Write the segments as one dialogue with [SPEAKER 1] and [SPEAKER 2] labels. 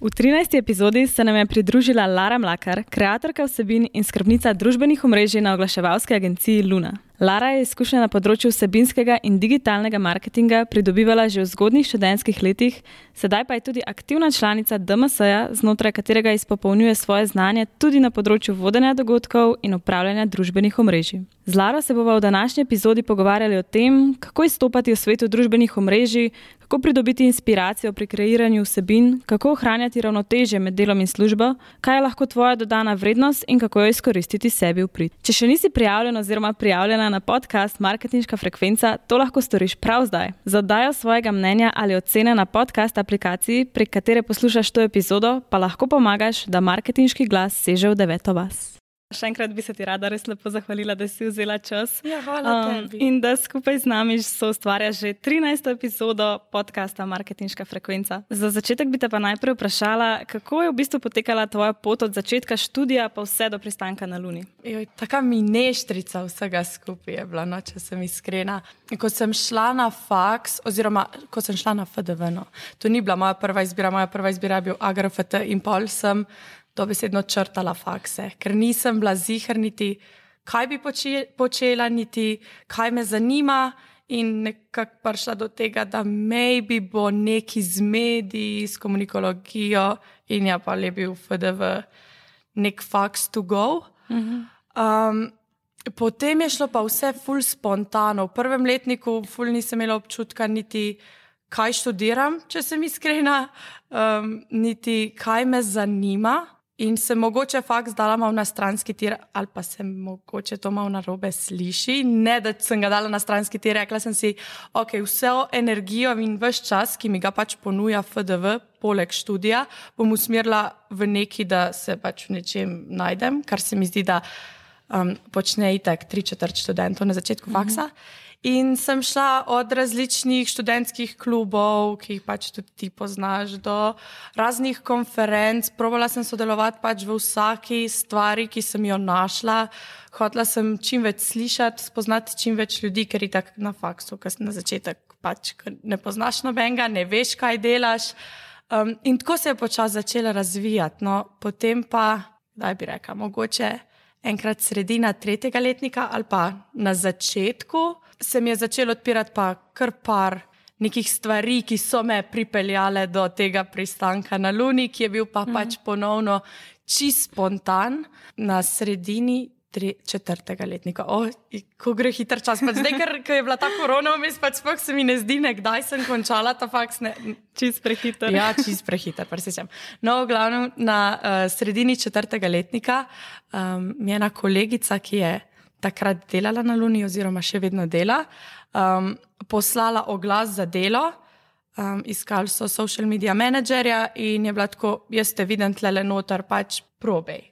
[SPEAKER 1] V 13. epizodi se nam je pridružila Lara Mlakar, ustvarjalka vsebin in skrbnica družbenih omrežij na oglaševalski agenciji Luna. Lara je izkušnja na področju vsebinskega in digitalnega marketinga pridobivala že v zgodnjih študentskih letih, sedaj pa je tudi aktivna članica DMS-ja, znotraj katerega izpopolnjuje svoje znanje tudi na področju vodenja dogodkov in upravljanja družbenih omrežij. Z Laro se bomo v današnji epizodi pogovarjali o tem, kako izstopati v svetu družbenih omrežij, kako pridobiti inspiracijo pri kreiranju vsebin, kako ohranjati ravnotežje med delom in službo, kaj je lahko tvoja dodana vrednost in kako jo izkoristiti sebi v prid. Če še nisi prijavljen oziroma prijavljena na podcast Marketinška frekvenca, to lahko storiš prav zdaj. Za oddajo svojega mnenja ali ocene na podcast aplikaciji, prek katere poslušaš to epizodo, pa lahko pomagaš, da marketinški glas seže v deveto vas. Še enkrat bi se ti rada res lepo zahvalila, da si vzela čas.
[SPEAKER 2] Ja, hvala um,
[SPEAKER 1] in da skupaj z nami so ustvarjali že 13. epizodo podcasta Marketinška frekvenca. Za začetek bi te pa najprej vprašala, kako je v bistvu potekala tvoja pot od začetka študija pa vse do pristanka na Luni.
[SPEAKER 2] Taka mineštrica vsega skupaj je bila, no, če sem iskrena. Ko sem šla na faks, oziroma ko sem šla na FDV, no, to ni bila moja prva izbira, moja prva izbira je bil AgroFT in pol sem dobesedno črtala fakse, ker nisem bila zihrniti, kaj bi počela, niti kaj me zanima. In nekako prišla do tega, da maybe bo neki z mediji, s komunikologijo, in ja, pa je bil FDV, nek faks to go. Um, potem je šlo pa vse ful spontano. V prvem letniku ful nisem imela občutka niti, kaj študiram, če sem iskrena, um, niti kaj me zanima. In se mogoče fakt zdala malo na stranski tir, ali pa se mogoče to malo na robe sliši. Ne, da sem ga dala na stranski tir, rekla sem si, ok, vse energijo in vse čas, ki mi ga pač ponuja FDV, poleg študija, bom usmerila v neki, da se pač v nečem najdem, kar se mi zdi, da um, počne itek tri četrt študentov na začetku faksa. Mm -hmm. In sem šla od različnih študentskih klubov, ki jih pač tudi ti poznaš, do raznih konferenc. Probala sem sodelovati pač v vsaki stvari, ki sem jo našla. Hotela sem čim več slišati, spoznati čim več ljudi, ker je tako na faksu, ker na začetek pač ne poznaš nobenega, ne veš, kaj delaš. Um, in tako se je počasi začela razvijati. No, potem pa, da bi rekla, mogoče enkrat sredina tretjega letnika ali pa na začetku se mi je začelo odpirati pa kar par nekih stvari, ki so me pripeljale do tega pristanka na Luni, ki je bil pa mhm. pač ponovno čist spontan na sredini. Tri, četrtega letnika. O, ko gre hiter čas, pač zdaj, ker, je bila ta korona, vmes pač sploh se mi ne zdi, kdaj sem končala ta faks. Ne,
[SPEAKER 1] čist prehiter.
[SPEAKER 2] Ja, čist prehiter, presečem. No, v glavnem, na uh, sredini četrtega letnika um, je ena kolegica, ki je takrat delala na Luni, oziroma še vedno dela, um, poslala oglas za delo, um, iskali so social media menedžerja in je bilo tako, jaz te vidim tle le noter, pač probej.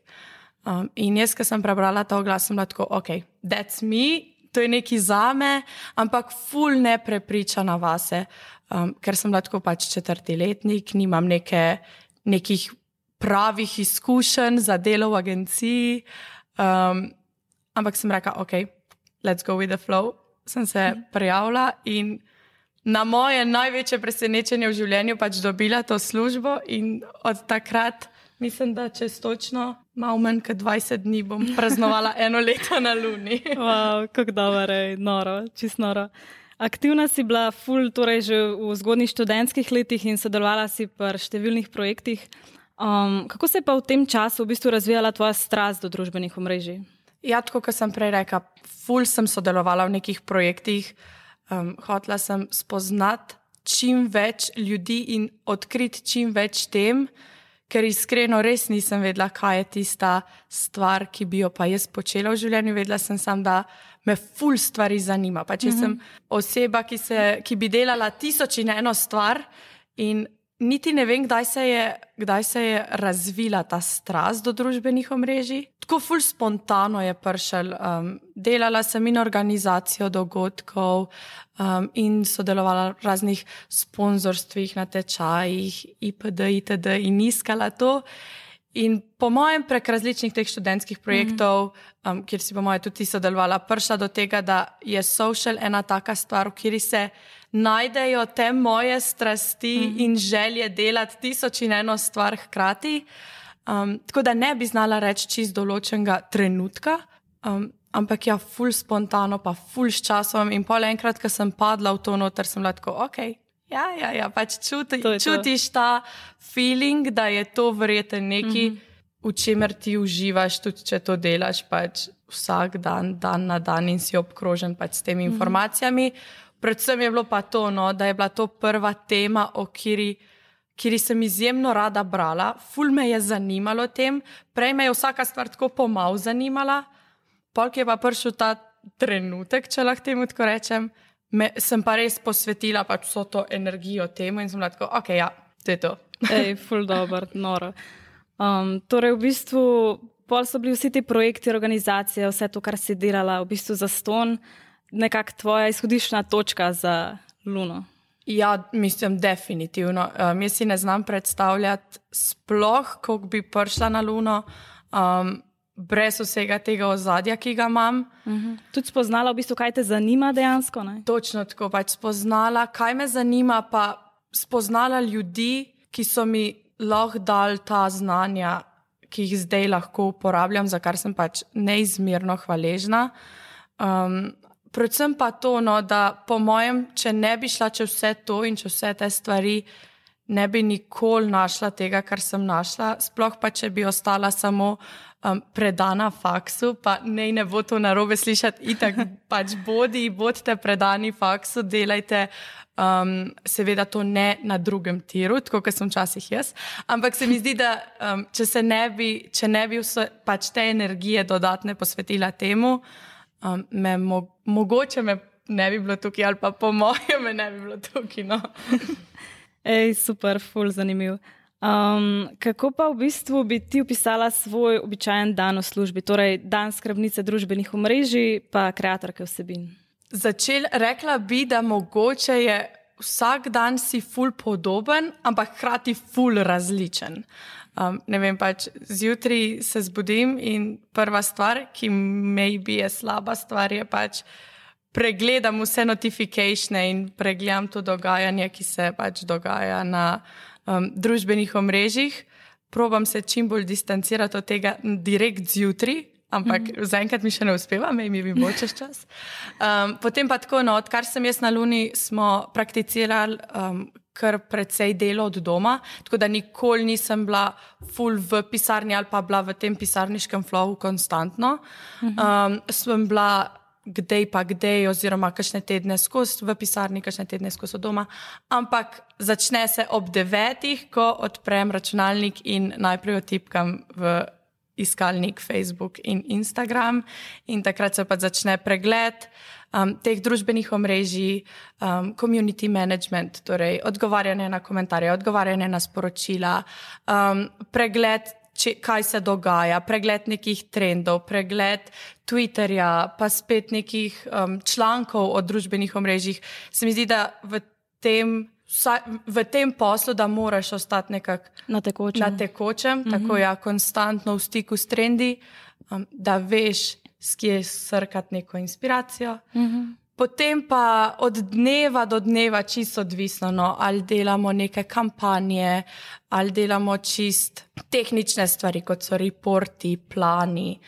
[SPEAKER 2] Um, in jaz, ki sem prebrala ta oglas, sem bila tako, ok, that's me, to je neki zame, ampak ful ne prepričana vase, um, ker sem bila tako pač četrti letnik, nimam neke, nekih pravih izkušenj za delo v agenciji. Um, Ampak sem rekla, ok, let's go with the flow. Sem se mhm. prijavila in na moje največje presenečenje v življenju pač dobila to službo in od takrat. Mislim, da čez točno malo manj kot 20 dni bom praznovala eno leto na Luni.
[SPEAKER 1] wow, kako dobro je, noro, čist noro. Aktivna si bila ful, torej že v zgodnih študentskih letih in sodelovala si pri številnih projektih. Um, kako se je pa v tem času v bistvu razvijala tvoja strast do družbenih omrežij?
[SPEAKER 2] Ja, tako kot sem prej rekla, ful sem sodelovala v nekih projektih, um, hotela sem spoznati čim več ljudi in odkriti čim več tem, ker iskreno res nisem vedela, kaj je tista stvar, ki bi jo pa jaz počela v življenju. Vedela sem samo, da me ful stvari zanima. Pa če mm -hmm. sem oseba, ki, se, ki bi delala tisoč in eno stvar in niti ne vem, kdaj se je, kdaj se je razvila ta strast do družbenih omrežij. Tako ful spontano je prišel. Um, delala sem in organizacijo dogodkov um, in sodelovala v raznih sponzorstvih na tečajih, IPD, ITD in iskala to. In po mojem, prek različnih teh študentskih projektov, mm. um, kjer si po mojem tudi sodelovala, prišla do tega, da je social ena taka stvar, v kateri se najdejo te moje strasti mm -hmm. in želje delati tisoč in eno stvar hkrati. Um, tako da ne bi znala reči čist določenega trenutka, um, ampak ja, ful spontano, pa ful s časom. In pol enkrat, ko sem padla v to noter, sem lahko, ok. Ja, ja, ja pač čuti, čutiš ta feeling, da je to verjetno nekaj, mm -hmm. v čemer ti uživaš, tudi če to delaš pač vsak dan, dan na dan in si obkrožen pač s temi mm -hmm. informacijami. Predvsem je bilo pa to, no, da je bila to prva tema, o kateri kjer sem izjemno rada brala, ful me je zanimalo tem, prej me je vsaka stvar tako pomal zanimala, polk je pa prišel ta trenutek, če lahko temu tako rečem, me, sem pa res posvetila pač vso to energijo temu in sem lahko, ok, ja, to je to.
[SPEAKER 1] Ej, ful dobro, noro. Um, torej, v bistvu, pol so bili vsi ti projekti, organizacije, vse to, kar si delala, v bistvu za ston, nekako tvoja izhodiščna točka za Luno.
[SPEAKER 2] Ja, mislim, definitivno. Um, jaz si ne znam predstavljati, sploh, kako bi prišla na Luno, um, brez vsega tega ozadja, ki ga imam. Uh
[SPEAKER 1] mhm. -huh. Tudi spoznala, v bistvu, kaj te zanima dejansko. Ne?
[SPEAKER 2] Točno tako, pač spoznala, kaj me zanima, pa spoznala ljudi, ki so mi lahko dali ta znanja, ki jih zdaj lahko uporabljam, za kar sem pač neizmerno hvaležna. Um, predvsem pa to, no, da po mojem, če ne bi šla čez vse to in čez vse te stvari, ne bi nikoli našla tega, kar sem našla. Sploh pa, če bi ostala samo um, predana faksu, pa ne, ne bo to narobe slišati, itak pač bodi, bodite predani faksu, delajte. Um, seveda, to ne na drugem tiru, tako kot sem včasih jaz. Ampak se mi zdi, da um, če ne bi, če ne bi vse, pač te energije dodatne posvetila temu, um, me mo mogoče me ne bi bilo tukaj, ali pa po mojem, me ne bi bilo tukaj. No.
[SPEAKER 1] Ej, super, ful, zanimiv. Um, kako pa v bistvu bi ti opisala svoj običajen dan v službi, torej dan skrbnice družbenih omrežij, pa ustvarjalke vsebin?
[SPEAKER 2] Začel, rekla bi, da mogoče je vsak dan si ful podoben, ampak hkrati ful različen. Um, ne vem, pač zjutraj se zbudim in prva stvar, ki me bi je slaba stvar, je pač pregledam vse notifikacije in pregledam to dogajanje, ki se pač dogaja na um, družbenih omrežjih. Probam se čim bolj distancirati od tega direkt zjutraj. Ampak mm -hmm. zaenkrat mi še ne uspeva, me mi bo čez čas. Um, potem pa tako, no, odkar sem jaz na Luni, smo prakticirali um, kar precej delo od doma, tako da nikoli nisem bila full v pisarni ali pa bila v tem pisarniškem flowu konstantno. Um, sem bila kdaj pa kdaj, oziroma kakšne tedne skozi v pisarni, kakšne tedne skozi doma. Ampak začne se ob devetih, ko odprem računalnik in najprej otipkam v iskalnik Facebook in Instagram, in takrat se pa začne pregled um, teh družbenih omrežij, um, community management, torej odgovarjanje na komentarje, odgovarjanje na sporočila, um, pregled. Če, kaj se dogaja, pregled nekih trendov, pregled Twitterja, pa spet nekih um, člankov o družbenih omrežjih. Se mi zdi, da v tem, v tem poslu, da moraš ostati nekako
[SPEAKER 1] na tekočem,
[SPEAKER 2] na tekočem mm -hmm. tako ja, konstantno v stiku s trendi, um, da veš, skje srkati neko inspiracijo. Mhm. -huh. Potem pa od dneva do dneva čisto odvisno, no, ali delamo neke kampanje, ali delamo čist tehnične stvari, kot so reporti, plani.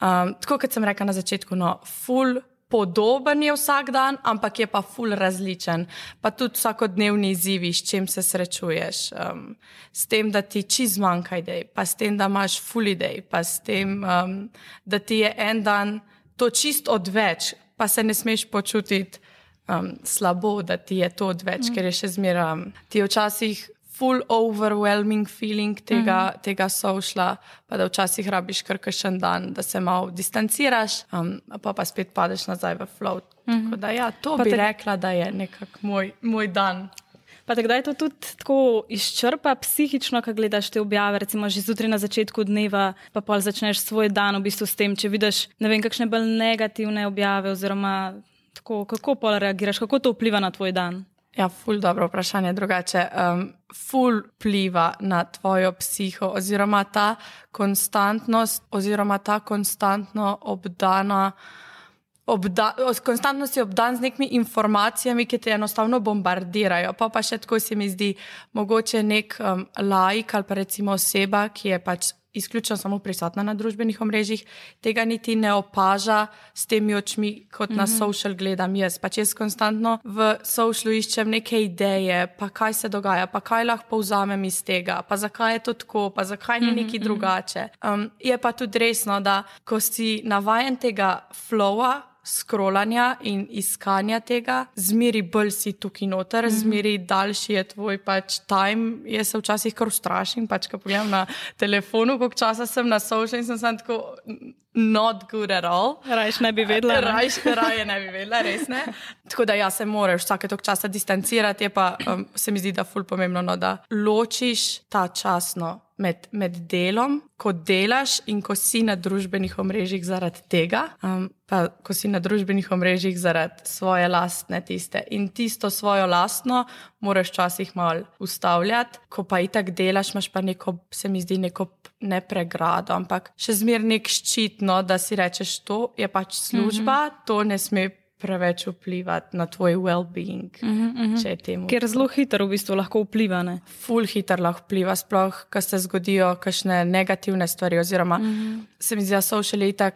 [SPEAKER 2] Um, tako kot sem rekla na začetku, no, full podoben je vsak dan, ampak je pa ful različen. Pa tudi vsakodnevni izzivi, s čim se srečuješ. Um, s tem, da ti čez manjka idej, pa s tem, da imaš ful idej, pa s tem, um, da ti je en dan to čist odveč, pa se ne smeš počutiti um, slabo, da ti je to odveč, mm. ker je še zmeraj. Ti včasih full overwhelming feeling tega, mm -hmm. tega sošla, pa da včasih rabiš kar kakšen dan, da se malo distanciraš, um, pa pa spet padeš nazaj v float. Mm -hmm. da, ja, to pa bi te... rekla, da je nekako moj, moj dan.
[SPEAKER 1] Pa kdaj to tudi tako izčrpa psihično, ko gledaš te objave, recimo že zjutraj na začetku dneva, pa pa začneš svoj dan v bistvu s tem, če vidiš ne vem, kakšne bolj negativne objave, oziroma tako, kako pa reagiraš, kako to vpliva na tvoj dan.
[SPEAKER 2] Ja, ful, dobro vprašanje. Drugače, um, ful pliva na tvojo psiho, oziroma ta konstantnost, oziroma ta konstantno obdana obda, konstantno si obdan z nekimi informacijami, ki te enostavno bombardirajo. Pa pa še tako se mi zdi, mogoče nek um, laik ali pa recimo oseba, ki je pač izključno samo prisotna na družbenih omrežjih, tega niti ne opaža s temi očmi, kot mm -hmm. na mhm. social gledam jaz. Pač jaz konstantno v socialu iščem neke ideje, pa kaj se dogaja, pa kaj lahko povzamem iz tega, pa zakaj je to tako, pa zakaj ni mm -hmm. neki mhm. drugače. Um, je pa tudi resno, da ko si navajen tega flowa, skrolanja in iskanja tega, zmeri bolj si tukaj noter, mm -hmm. zmeri daljši je tvoj pač time. Jaz se včasih kar ustrašim, pač ko pogledam na telefonu, koliko časa sem na social in sem, sem tako. Not good at all.
[SPEAKER 1] Rajš ne bi vedela.
[SPEAKER 2] Rajš raje ne bi vedela, res ne. Tako da ja, se moraš vsake tok časa distancirati, je pa um, se mi zdi, da je ful pomembno, no, da ločiš ta časno med, med delom, ko delaš in ko si na družbenih omrežjih zaradi tega, um, pa ko si na družbenih omrežjih zaradi svoje lastne tiste. In tisto svojo lastno moraš včasih malo ustavljati, ko pa itak delaš, imaš pa neko, se mi zdi, neko ne pregrado, ampak še zmeraj nek ščitno, da si rečeš, to je pač služba, mm -hmm. to ne sme preveč vplivati na tvoj well-being. Uh -huh, uh -huh.
[SPEAKER 1] Ker zelo hitro v bistvu lahko vpliva. Ne?
[SPEAKER 2] Ful hitro lahko vpliva, sploh, ko se zgodijo kakšne negativne stvari. Oziroma, uh -huh. se mi zdi, da so še leta,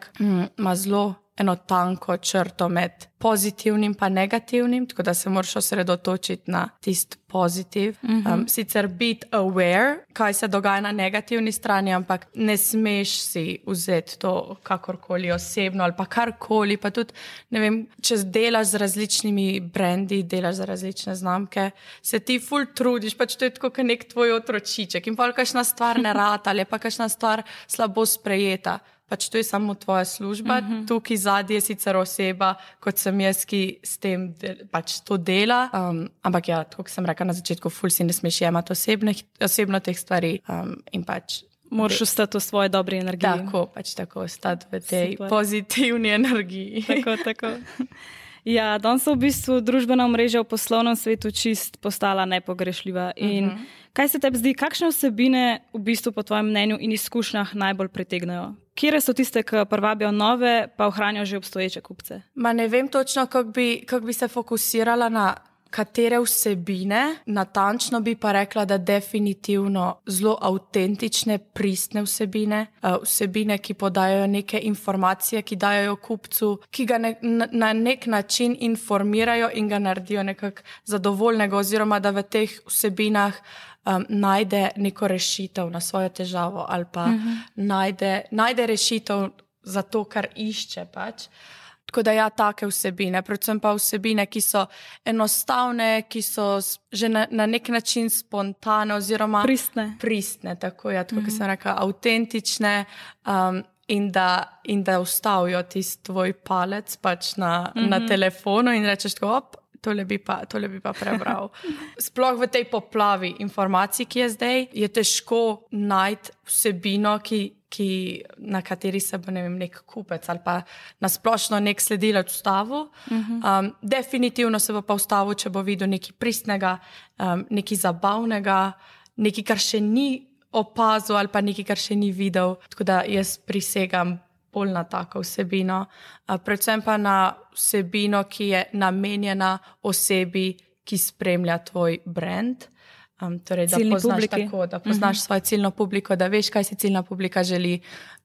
[SPEAKER 2] ima zelo eno tanko črto med pozitivnim in negativnim, tako da se moraš osredotočiti na tisti pozitiv. Uh -huh. um, sicer biti aware, kaj se dogaja na negativni strani, ampak ne smeš si vzeti to kakorkoli osebno ali pa karkoli. Pa tudi, vem, če delaš z različnimi brendi, delaš za različne znamke, se ti ful trudiš, pač to je kot nek tvoj otročiček in pa kakšna stvar ne rata ali pa kakšna stvar slabo sprejeta pač to je samo tvoja služba, uh mhm. -huh. tukaj zadnji je sicer oseba, kot sem jaz, ki s tem del, pač to dela. Um, ampak ja, kot sem rekel na začetku, ful si ne smeš jemati osebne, osebno teh stvari um, in pač.
[SPEAKER 1] Moraš ostati v svoji dobri energiji.
[SPEAKER 2] Tako, pač tako ostati v tej Super. pozitivni energiji.
[SPEAKER 1] Tako, tako. Ja, danes so v bistvu družbena mreža v poslovnem svetu čist postala nepogrešljiva. Uh mhm. -huh. Kaj se tebi zdi, kakšne vsebine v bistvu po tvojem mnenju in izkušnjah najbolj pritegnejo? Kje so tiste, ki privabijo nove, pa ohranijo že obstoječe kupce?
[SPEAKER 2] Ma ne vem točno, kako bi, kak bi se fokusirala na katere vsebine. Natančno bi pa rekla, da definitivno zelo avtentične, pristne vsebine, eh, vsebine, ki podajo neke informacije, ki dajo kupcu, ki ga ne, na nek način informirajo in ga naredijo nekako zadovoljnega, oziroma da v teh vsebinah um, najde neko rešitev na svojo težavo ali pa uh mhm. -huh. najde, najde rešitev za to, kar išče. Pač. Tako da ja, take vsebine, predvsem pa vsebine, ki so enostavne, ki so že na, na nek način spontane oziroma
[SPEAKER 1] pristne.
[SPEAKER 2] Pristne, tako, ja, tako uh -huh. sem rekla, avtentične. Um, In da, in da ustavijo tisti tvoj palec pač na, mm -hmm. na mhm. telefonu, in rečeš, da tole bi pa, tole bi pa prebral. Sploh v tej poplavi informacij, ki je zdaj, je težko najti vsebino, ki, ki, na kateri se bo ne vem, nek kupec ali pa nasplošno nek sledilec ustavu. Mhm. Um, definitivno se bo pa ustavil, če bo videl nekaj pristnega, um, nekaj zabavnega, nekaj, kar še ni opazil ali pa nekaj, kar še ni videl. Tako da jaz prisegam bolj na tako vsebino, predvsem pa na vsebino, ki je namenjena osebi, ki spremlja tvoj brand. Um, torej, da poznaš, tako, da poznaš uh mhm. -huh. svojo ciljno publiko, da veš, kaj si ciljna publika želi.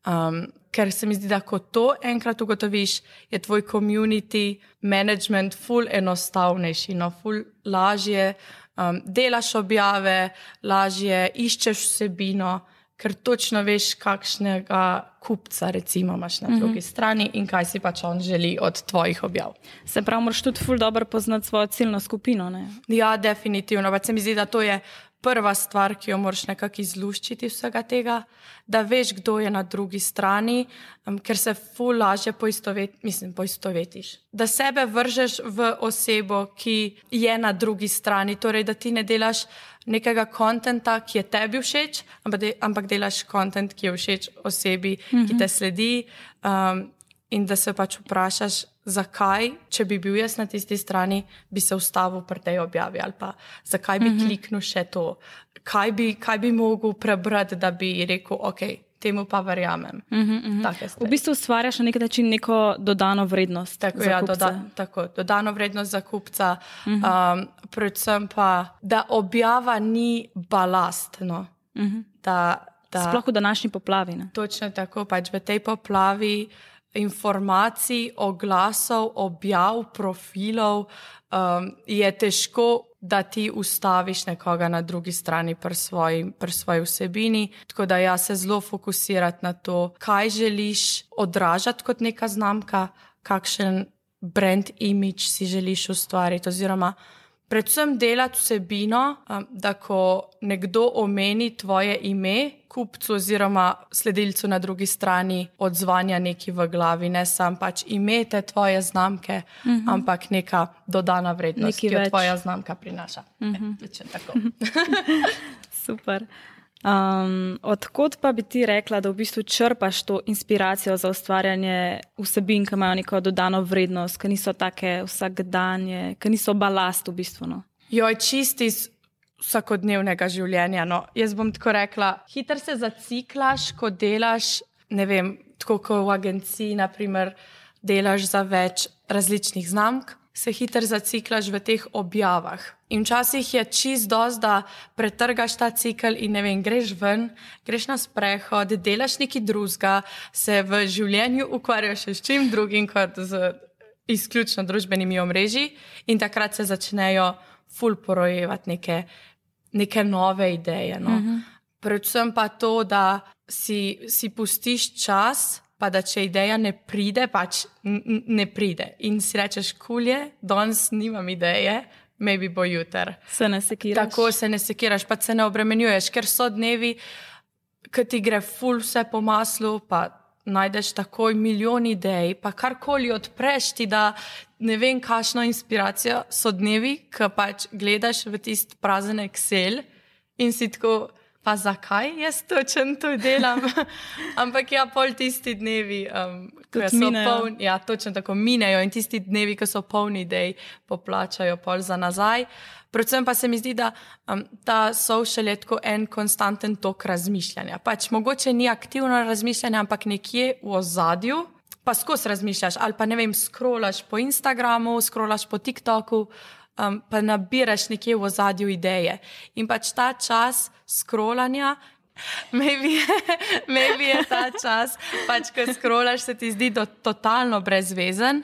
[SPEAKER 2] Um, ker se mi zdi, da ko to enkrat ugotoviš, je tvoj community management ful enostavnejši, no, ful lažje. Um, delaš objave, lažje iščeš vsebino ker točno veš, kakšnega kupca recimo, imaš na drugi mm -hmm. strani in kaj si pač on želi od tvojih objav.
[SPEAKER 1] Se pravi, moraš tudi ful dobro poznati svojo ciljno skupino. Ne?
[SPEAKER 2] Ja, definitivno. Pa se mi zdi, da to je prva stvar, ki jo moraš nekako izluščiti vsega tega, da veš, kdo je na drugi strani, um, ker se ful lažje poistoveti, mislim, poistovetiš. Da sebe vržeš v osebo, ki je na drugi strani, torej da ti ne delaš nekega konta, ki je tebi všeč, ampak, de, ampak delaš kontent, ki je všeč osebi, mm -hmm. ki te sledi. Um, in da se pač vprašaš, zakaj, če bi bil jaz na tisti strani, bi se ustavil pri tej objavi, ali pa zakaj bi mm -hmm. kliknil še to, kaj bi, kaj bi mogel prebrati, da bi rekel, ok. temu pa verjamem.
[SPEAKER 1] Uh -huh, uh -huh.
[SPEAKER 2] Take
[SPEAKER 1] V bistvu ustvarjaš na nek način neko dodano vrednost.
[SPEAKER 2] Tako, ja,
[SPEAKER 1] kupce.
[SPEAKER 2] doda, tako, dodano vrednost za kupca, uh -huh. um, predvsem pa, da objava ni balast. No. Uh -huh. da, da,
[SPEAKER 1] Sploh v današnji poplavi. Ne?
[SPEAKER 2] Točno tako, pač v tej poplavi informacij, oglasov, objav, profilov um, je težko, da ti ustaviš nekoga na drugi strani pri svoji, pri svoji vsebini. Tako da jaz se zelo fokusirati na to, kaj želiš odražati kot neka znamka, kakšen brand image si želiš ustvariti. Oziroma, predvsem delati vsebino, da ko nekdo omeni tvoje ime, kupcu oziroma sledilcu na drugi strani odzvanja neki v glavi, ne samo pač ime te tvoje znamke, uh -huh. ampak neka dodana vrednost,
[SPEAKER 1] Nekaj
[SPEAKER 2] ki jo
[SPEAKER 1] več.
[SPEAKER 2] tvoja znamka prinaša. Uh -huh. e.
[SPEAKER 1] Super. Um, odkot pa bi ti rekla, da v bistvu črpaš to inspiracijo za ustvarjanje vsebin, ki imajo neko dodano vrednost, ki niso take vsakdanje, ki niso balast v bistvu? No?
[SPEAKER 2] Joj, čisti iz vsakodnevnega življenja. No. Jaz bom tako rekla, hitro se zaciklaš, ko delaš, ne vem, tako kot v agenciji, naprimer, delaš za več različnih znamk. Se hitro zaciklaš v teh objavah. In včasih je čist dosti, da pretrgaš ta cikl in ne vem, greš ven, greš na sprehod, delaš nekaj drugega, se v življenju ukvarjaš še s čim drugim kot z izključno družbenimi omrežji, in takrat se začnejo ful porojevati neke, neke nove ideje. No. Uh -huh. Predvsem pa to, da si, si pustiš čas, pa da če ideja ne pride, pač ne pride. In si rečeš, kulje, danes nimam ideje, maybe bo jutr.
[SPEAKER 1] Se ne sekiraš.
[SPEAKER 2] Tako se ne sekiraš, pa se ne obremenjuješ, ker so dnevi, ki ti gre ful vse po maslu, pa najdeš takoj milijon idej, pa karkoli odpreš ti, da ne vem, kakšno inspiracijo so dnevi, ki pač gledaš v tisti prazen Excel in si tako. Pa zakaj jaz točno to delam? Ampak ja, pol tisti dnevi, um,
[SPEAKER 1] Tudi
[SPEAKER 2] so
[SPEAKER 1] minejo.
[SPEAKER 2] polni, ja, točno tako minejo in tisti dnevi, ko so polni idej, poplačajo pol za nazaj. Predvsem pa se mi zdi, da um, ta social je tako en konstanten tok razmišljanja. Pač mogoče ni aktivno razmišljanje, ampak nekje v ozadju. Pa skozi razmišljaš, ali pa ne vem, scrollaš po Instagramu, scrollaš po TikToku, um, pa nabiraš nekje v ozadju ideje. In pač ta čas scrollanja, maybe, maybe je ta čas, pač ko scrollaš, se ti zdi do, totalno brezvezen,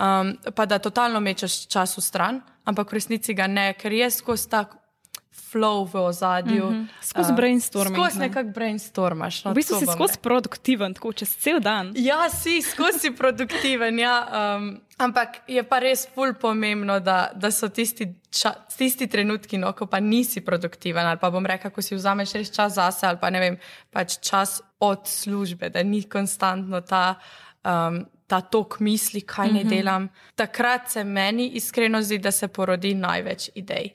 [SPEAKER 2] um, pa da totalno mečeš čas v stran, ampak v resnici ga ne, ker je skozi tak flow v ozadju. Mm -hmm.
[SPEAKER 1] Skozi brainstorming,
[SPEAKER 2] Skozi
[SPEAKER 1] ne.
[SPEAKER 2] nekak brainstormaš. No,
[SPEAKER 1] V bistvu si skozi produktiven, tako čez cel dan.
[SPEAKER 2] Ja, si skozi produktiven, ja, um, ampak je pa res ful pomembno, da, da so tisti, ča, tisti trenutki, no, ko pa nisi produktiven, ali pa bom rekel, ko si vzameš res čas zase, ali pa ne vem, pač čas od službe, da ni konstantno ta. Um, Ta tok misli, kaj ne delam. Takrat se meni iskreno zdi, da se porodi največ idej.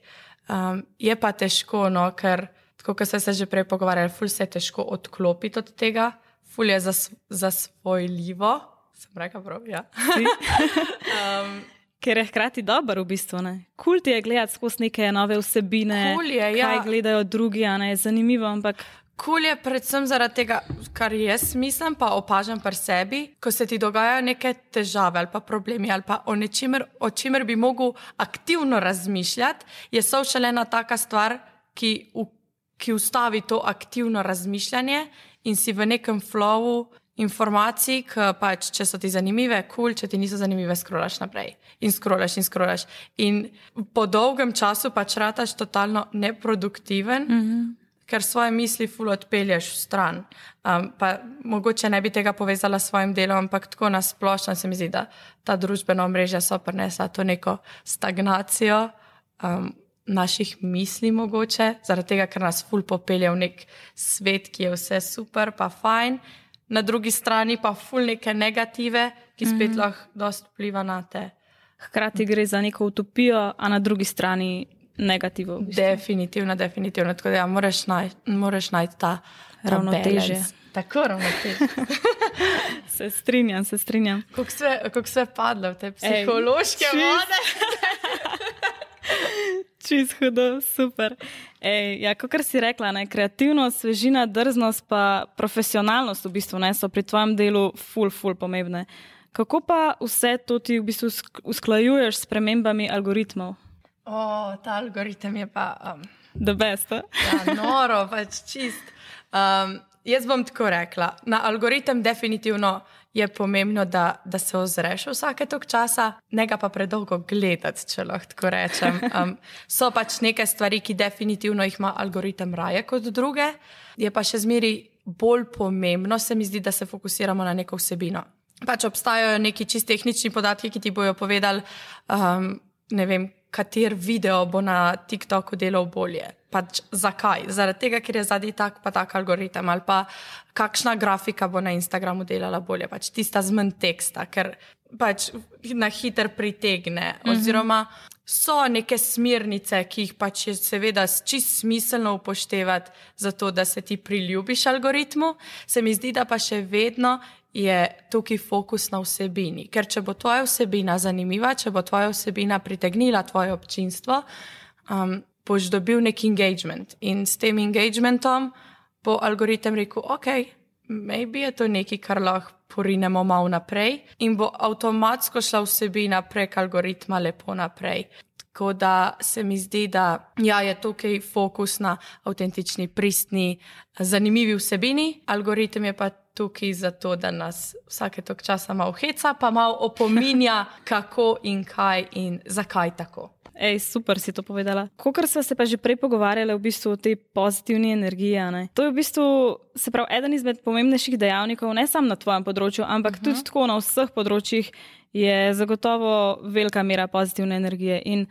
[SPEAKER 2] Um, je pa težko, no, ker, kot ste se že prej pogovarjali, ful se je težko odklopiti od tega, ful je zas, zasvojljivo. Sem rekel, prav, ja. um,
[SPEAKER 1] Ker je hkrati dober v bistvu. ne. Kul ti je gledati skozi neke nove vsebine,
[SPEAKER 2] Kul je, ja.
[SPEAKER 1] kaj gledajo drugi, a ne je zanimivo, ampak
[SPEAKER 2] Kul je predvsem zaradi tega, kar jaz mislim, pa opažam pri sebi, ko se ti dogajajo neke težave ali pa problemi ali pa o nečemer, o čemer bi mogel aktivno razmišljati, je social ena taka stvar, ki, v, ki ustavi to aktivno razmišljanje in si v nekem flowu informacij, ki pač, če so ti zanimive, kul, cool, če ti niso zanimive, skrolaš naprej. In skrolaš in skrolaš. In po dolgem času pač rataš totalno neproduktiven. Mm -hmm ker svoje misli ful odpelješ v stran. Um, pa mogoče ne bi tega povezala s svojim delom, ampak tako nasplošno se mi zdi, da ta družbena mreža so prinesla to neko stagnacijo um, naših misli, mogoče, zaradi tega, ker nas ful popelje v nek svet, ki je vse super, pa fajn. Na drugi strani pa ful neke negative, ki spet mm -hmm. lahko dost vpliva na te.
[SPEAKER 1] hkrati gre za neko utopijo, a na drugi strani negativo. V bistvu.
[SPEAKER 2] Definitivno, definitivno. Tako da ja, moraš najti moraš najti ta
[SPEAKER 1] Ravnotežje.
[SPEAKER 2] Tako ravnotežje.
[SPEAKER 1] Se strinjam, se strinjam.
[SPEAKER 2] Kako se, kako se padlo v te psihološke
[SPEAKER 1] čisto.
[SPEAKER 2] vode?
[SPEAKER 1] Čist hudo, super. Ej, ja, kot si rekla, ne, kreativnost, svežina, drznost, pa profesionalnost v bistvu ne, so pri tvojem delu ful, ful pomembne. Kako pa vse to ti v bistvu usklajuješ s premembami algoritmov?
[SPEAKER 2] O, ta algoritem je pa. Um,
[SPEAKER 1] The best.
[SPEAKER 2] Ja, noro, pač čist. Um, jaz bom tako rekla. Na algoritem definitivno je pomembno, da, da se ozreš vsake tok časa, ne ga pa predolgo gledati, če lahko tako rečem. Um, so pač neke stvari, ki definitivno jih ima algoritem raje kot druge, je pa še zmeri bolj pomembno, se mi zdi, da se fokusiramo na neko vsebino. Pač obstajajo neki čist tehnični podatki, ki ti bojo povedali, um, ne vem, kater video bo na TikToku delal bolje. Pač zakaj? Zaradi tega, ker je zadnji tak pa tak algoritem ali pa kakšna grafika bo na Instagramu delala bolje, pač tista z manj teksta, ker pač na hiter pritegne. Mm -hmm. Oziroma so neke smernice, ki jih pač je seveda čist smiselno upoštevati, zato da se ti priljubiš algoritmu. Se mi zdi, da pa še vedno je tukaj fokus na vsebini. Ker če bo tvoja vsebina zanimiva, če bo tvoja vsebina pritegnila tvoje občinstvo, um, boš dobil nek engagement. In s tem engagementom bo algoritem rekel, ok, maybe je to nekaj, kar lahko porinemo malo naprej in bo avtomatsko šla vsebina prek algoritma lepo naprej. Tako da se mi zdi, da ja, je tukaj fokus na avtentični, pristni, zanimivi vsebini, algoritem je pa tukaj zato, da nas vsake tok časa malo heca, pa malo opominja, kako in kaj in zakaj tako.
[SPEAKER 1] Ej, super si to povedala. Kot smo se pa že prej pogovarjali v bistvu o tej pozitivni energiji. Ne? To je v bistvu pravi, eden izmed pomembnejših dejavnikov, ne samo na tvojem področju, ampak uh -huh. tudi mhm. tako na vseh področjih, je zagotovo velika mera pozitivne energije. In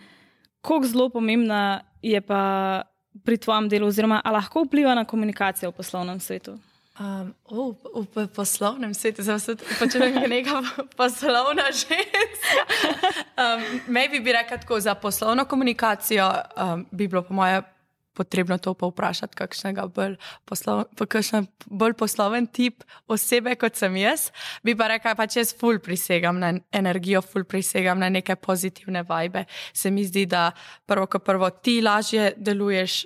[SPEAKER 1] kako zelo pomembna je pa pri tvojem delu, oziroma lahko vpliva na komunikacijo v poslovnem svetu.
[SPEAKER 2] Um, oh, v, v poslovnem svetu, zelo se počutim kot neka poslovna ženska. Um, Maybe bi rekel tako, za poslovno komunikacijo um, bi bilo po moje potrebno to pa vprašati, kakšnega bolj, poslov, kakšen bolj posloven tip osebe kot sem jaz. Bi pa rekel, pa če jaz ful prisegam na energijo, ful prisegam na neke pozitivne vibe. Se mi zdi, da prvo, ko prvo ti lažje deluješ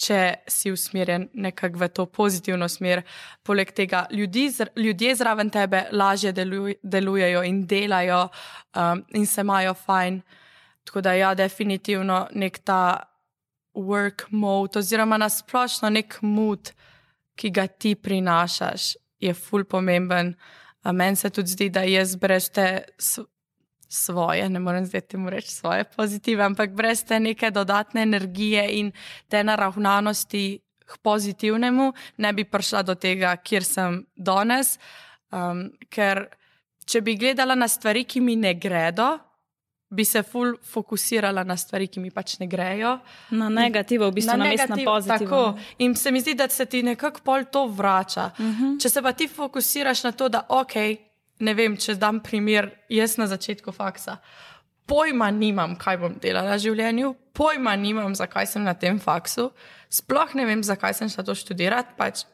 [SPEAKER 2] če si usmerjen nekako v to pozitivno smer. Poleg tega ljudi, ljudje zraven tebe lažje deluj, delujejo in delajo um, in se imajo fajn. Tako da ja, definitivno nek ta work mode oziroma nasplošno nek mood, ki ga ti prinašaš, je ful pomemben. Meni se tudi zdi, da jaz brez te svoje, ne morem zdaj temu reči svoje pozitive, ampak brez te neke dodatne energije in te naravnanosti k pozitivnemu, ne bi prišla do tega, kjer sem danes. Um, ker če bi gledala na stvari, ki mi ne gredo, bi se ful fokusirala na stvari, ki mi pač ne grejo.
[SPEAKER 1] Na negativo, v bistvu na, na negativ, pozitivno.
[SPEAKER 2] Tako. In se mi zdi, da se ti nekako pol to vrača. Uh mhm. -huh. Če se pa ti fokusiraš na to, da ok ne vem, če dam primer, jaz na začetku faksa. Pojma nimam, kaj bom delala v življenju, pojma nimam, zakaj sem na tem faksu, sploh ne vem, zakaj sem šla to študirati, pač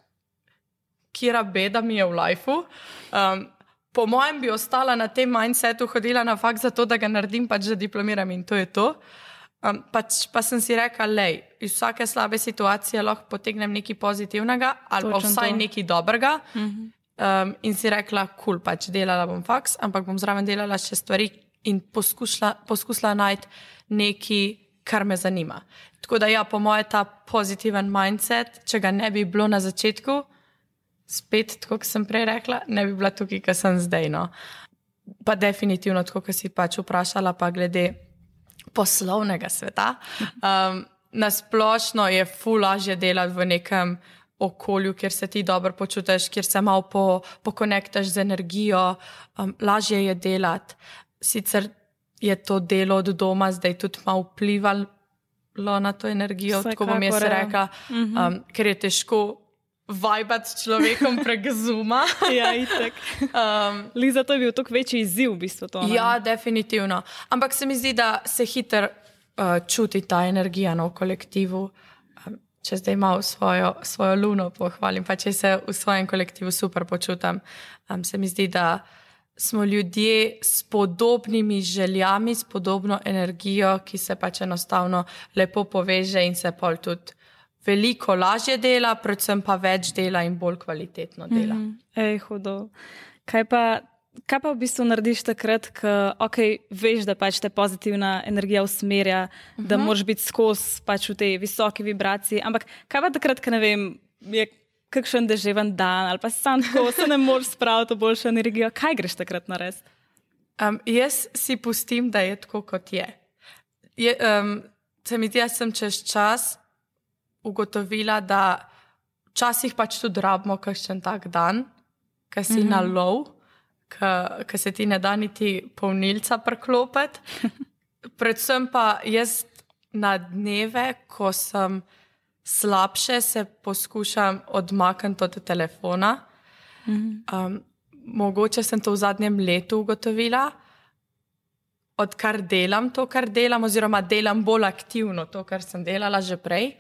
[SPEAKER 2] kira beda mi je v lifeu. Um, po mojem bi ostala na tem mindsetu, hodila na faks zato, da ga naredim, pač da diplomiram in to je to. Um, pač, pa sem si rekla, da iz vsake slabe situacije lahko potegnem nekaj pozitivnega ali pa vsaj to. nekaj dobrega. Uh mhm. Um, in si rekla, kul, cool, pač delala bom faks, ampak bom zraven delala še stvari in poskusila, poskusila najti nekaj, kar me zanima. Tako da, ja, po mojem, ta pozitiven mindset, če ga ne bi bilo na začetku, spet, kot sem prej rekla, ne bi bila tukaj, kjer sem zdaj. No. Pa definitivno, kot si pač vprašala, pa glede poslovnega sveta. Um, na splošno je fulažje delati v nekem okolju, kjer se ti dobro počutiš, kjer se malo po, pokonektaš z energijo, um, lažje je delati. Sicer je to delo od doma zdaj tudi malo vplivalo na to energijo, Vse tako bom jaz rekla, mhm. um, ker je težko. Vibati s človekom prek zuma.
[SPEAKER 1] ja, itek. Um, Liza, to je bil tako večji izziv, v bistvu. To,
[SPEAKER 2] ja, definitivno. Ampak se mi zdi, da se hitro uh, čuti ta energija no, v kolektivu če zdaj malo svojo, svojo luno pohvalim, pa če se v svojem kolektivu super počutim, um, se mi zdi, da smo ljudje s podobnimi željami, s podobno energijo, ki se pač enostavno lepo poveže in se pol tudi veliko lažje dela, predvsem pa več dela in bolj kvalitetno dela. Mm
[SPEAKER 1] -hmm. Ej, hudo. Kaj pa, kaj pa v bistvu narediš takrat, ko okay, veš, da pač te pozitivna energija usmerja, mm -hmm. da moraš biti skozi pač v tej visoki vibraciji. Ampak kaj pa takrat, ko ne vem, je kakšen deževen dan ali pa sam tako se ne moreš spraviti v boljšo energijo. Kaj greš takrat narediti?
[SPEAKER 2] Um, jaz si pustim, da je tako, kot je. je um, se mi zdi, da sem čez čas ugotovila, da včasih pač tudi rabimo kakšen tak dan, ki si mm -hmm. na lov, ki se ti ne da niti polnilca preklopiti. Predvsem pa jaz na dneve, ko sem slabše, se poskušam odmakniti od telefona. Um, mogoče sem to v zadnjem letu ugotovila, odkar delam to, kar delam, oziroma delam bolj aktivno to, kar sem delala že prej.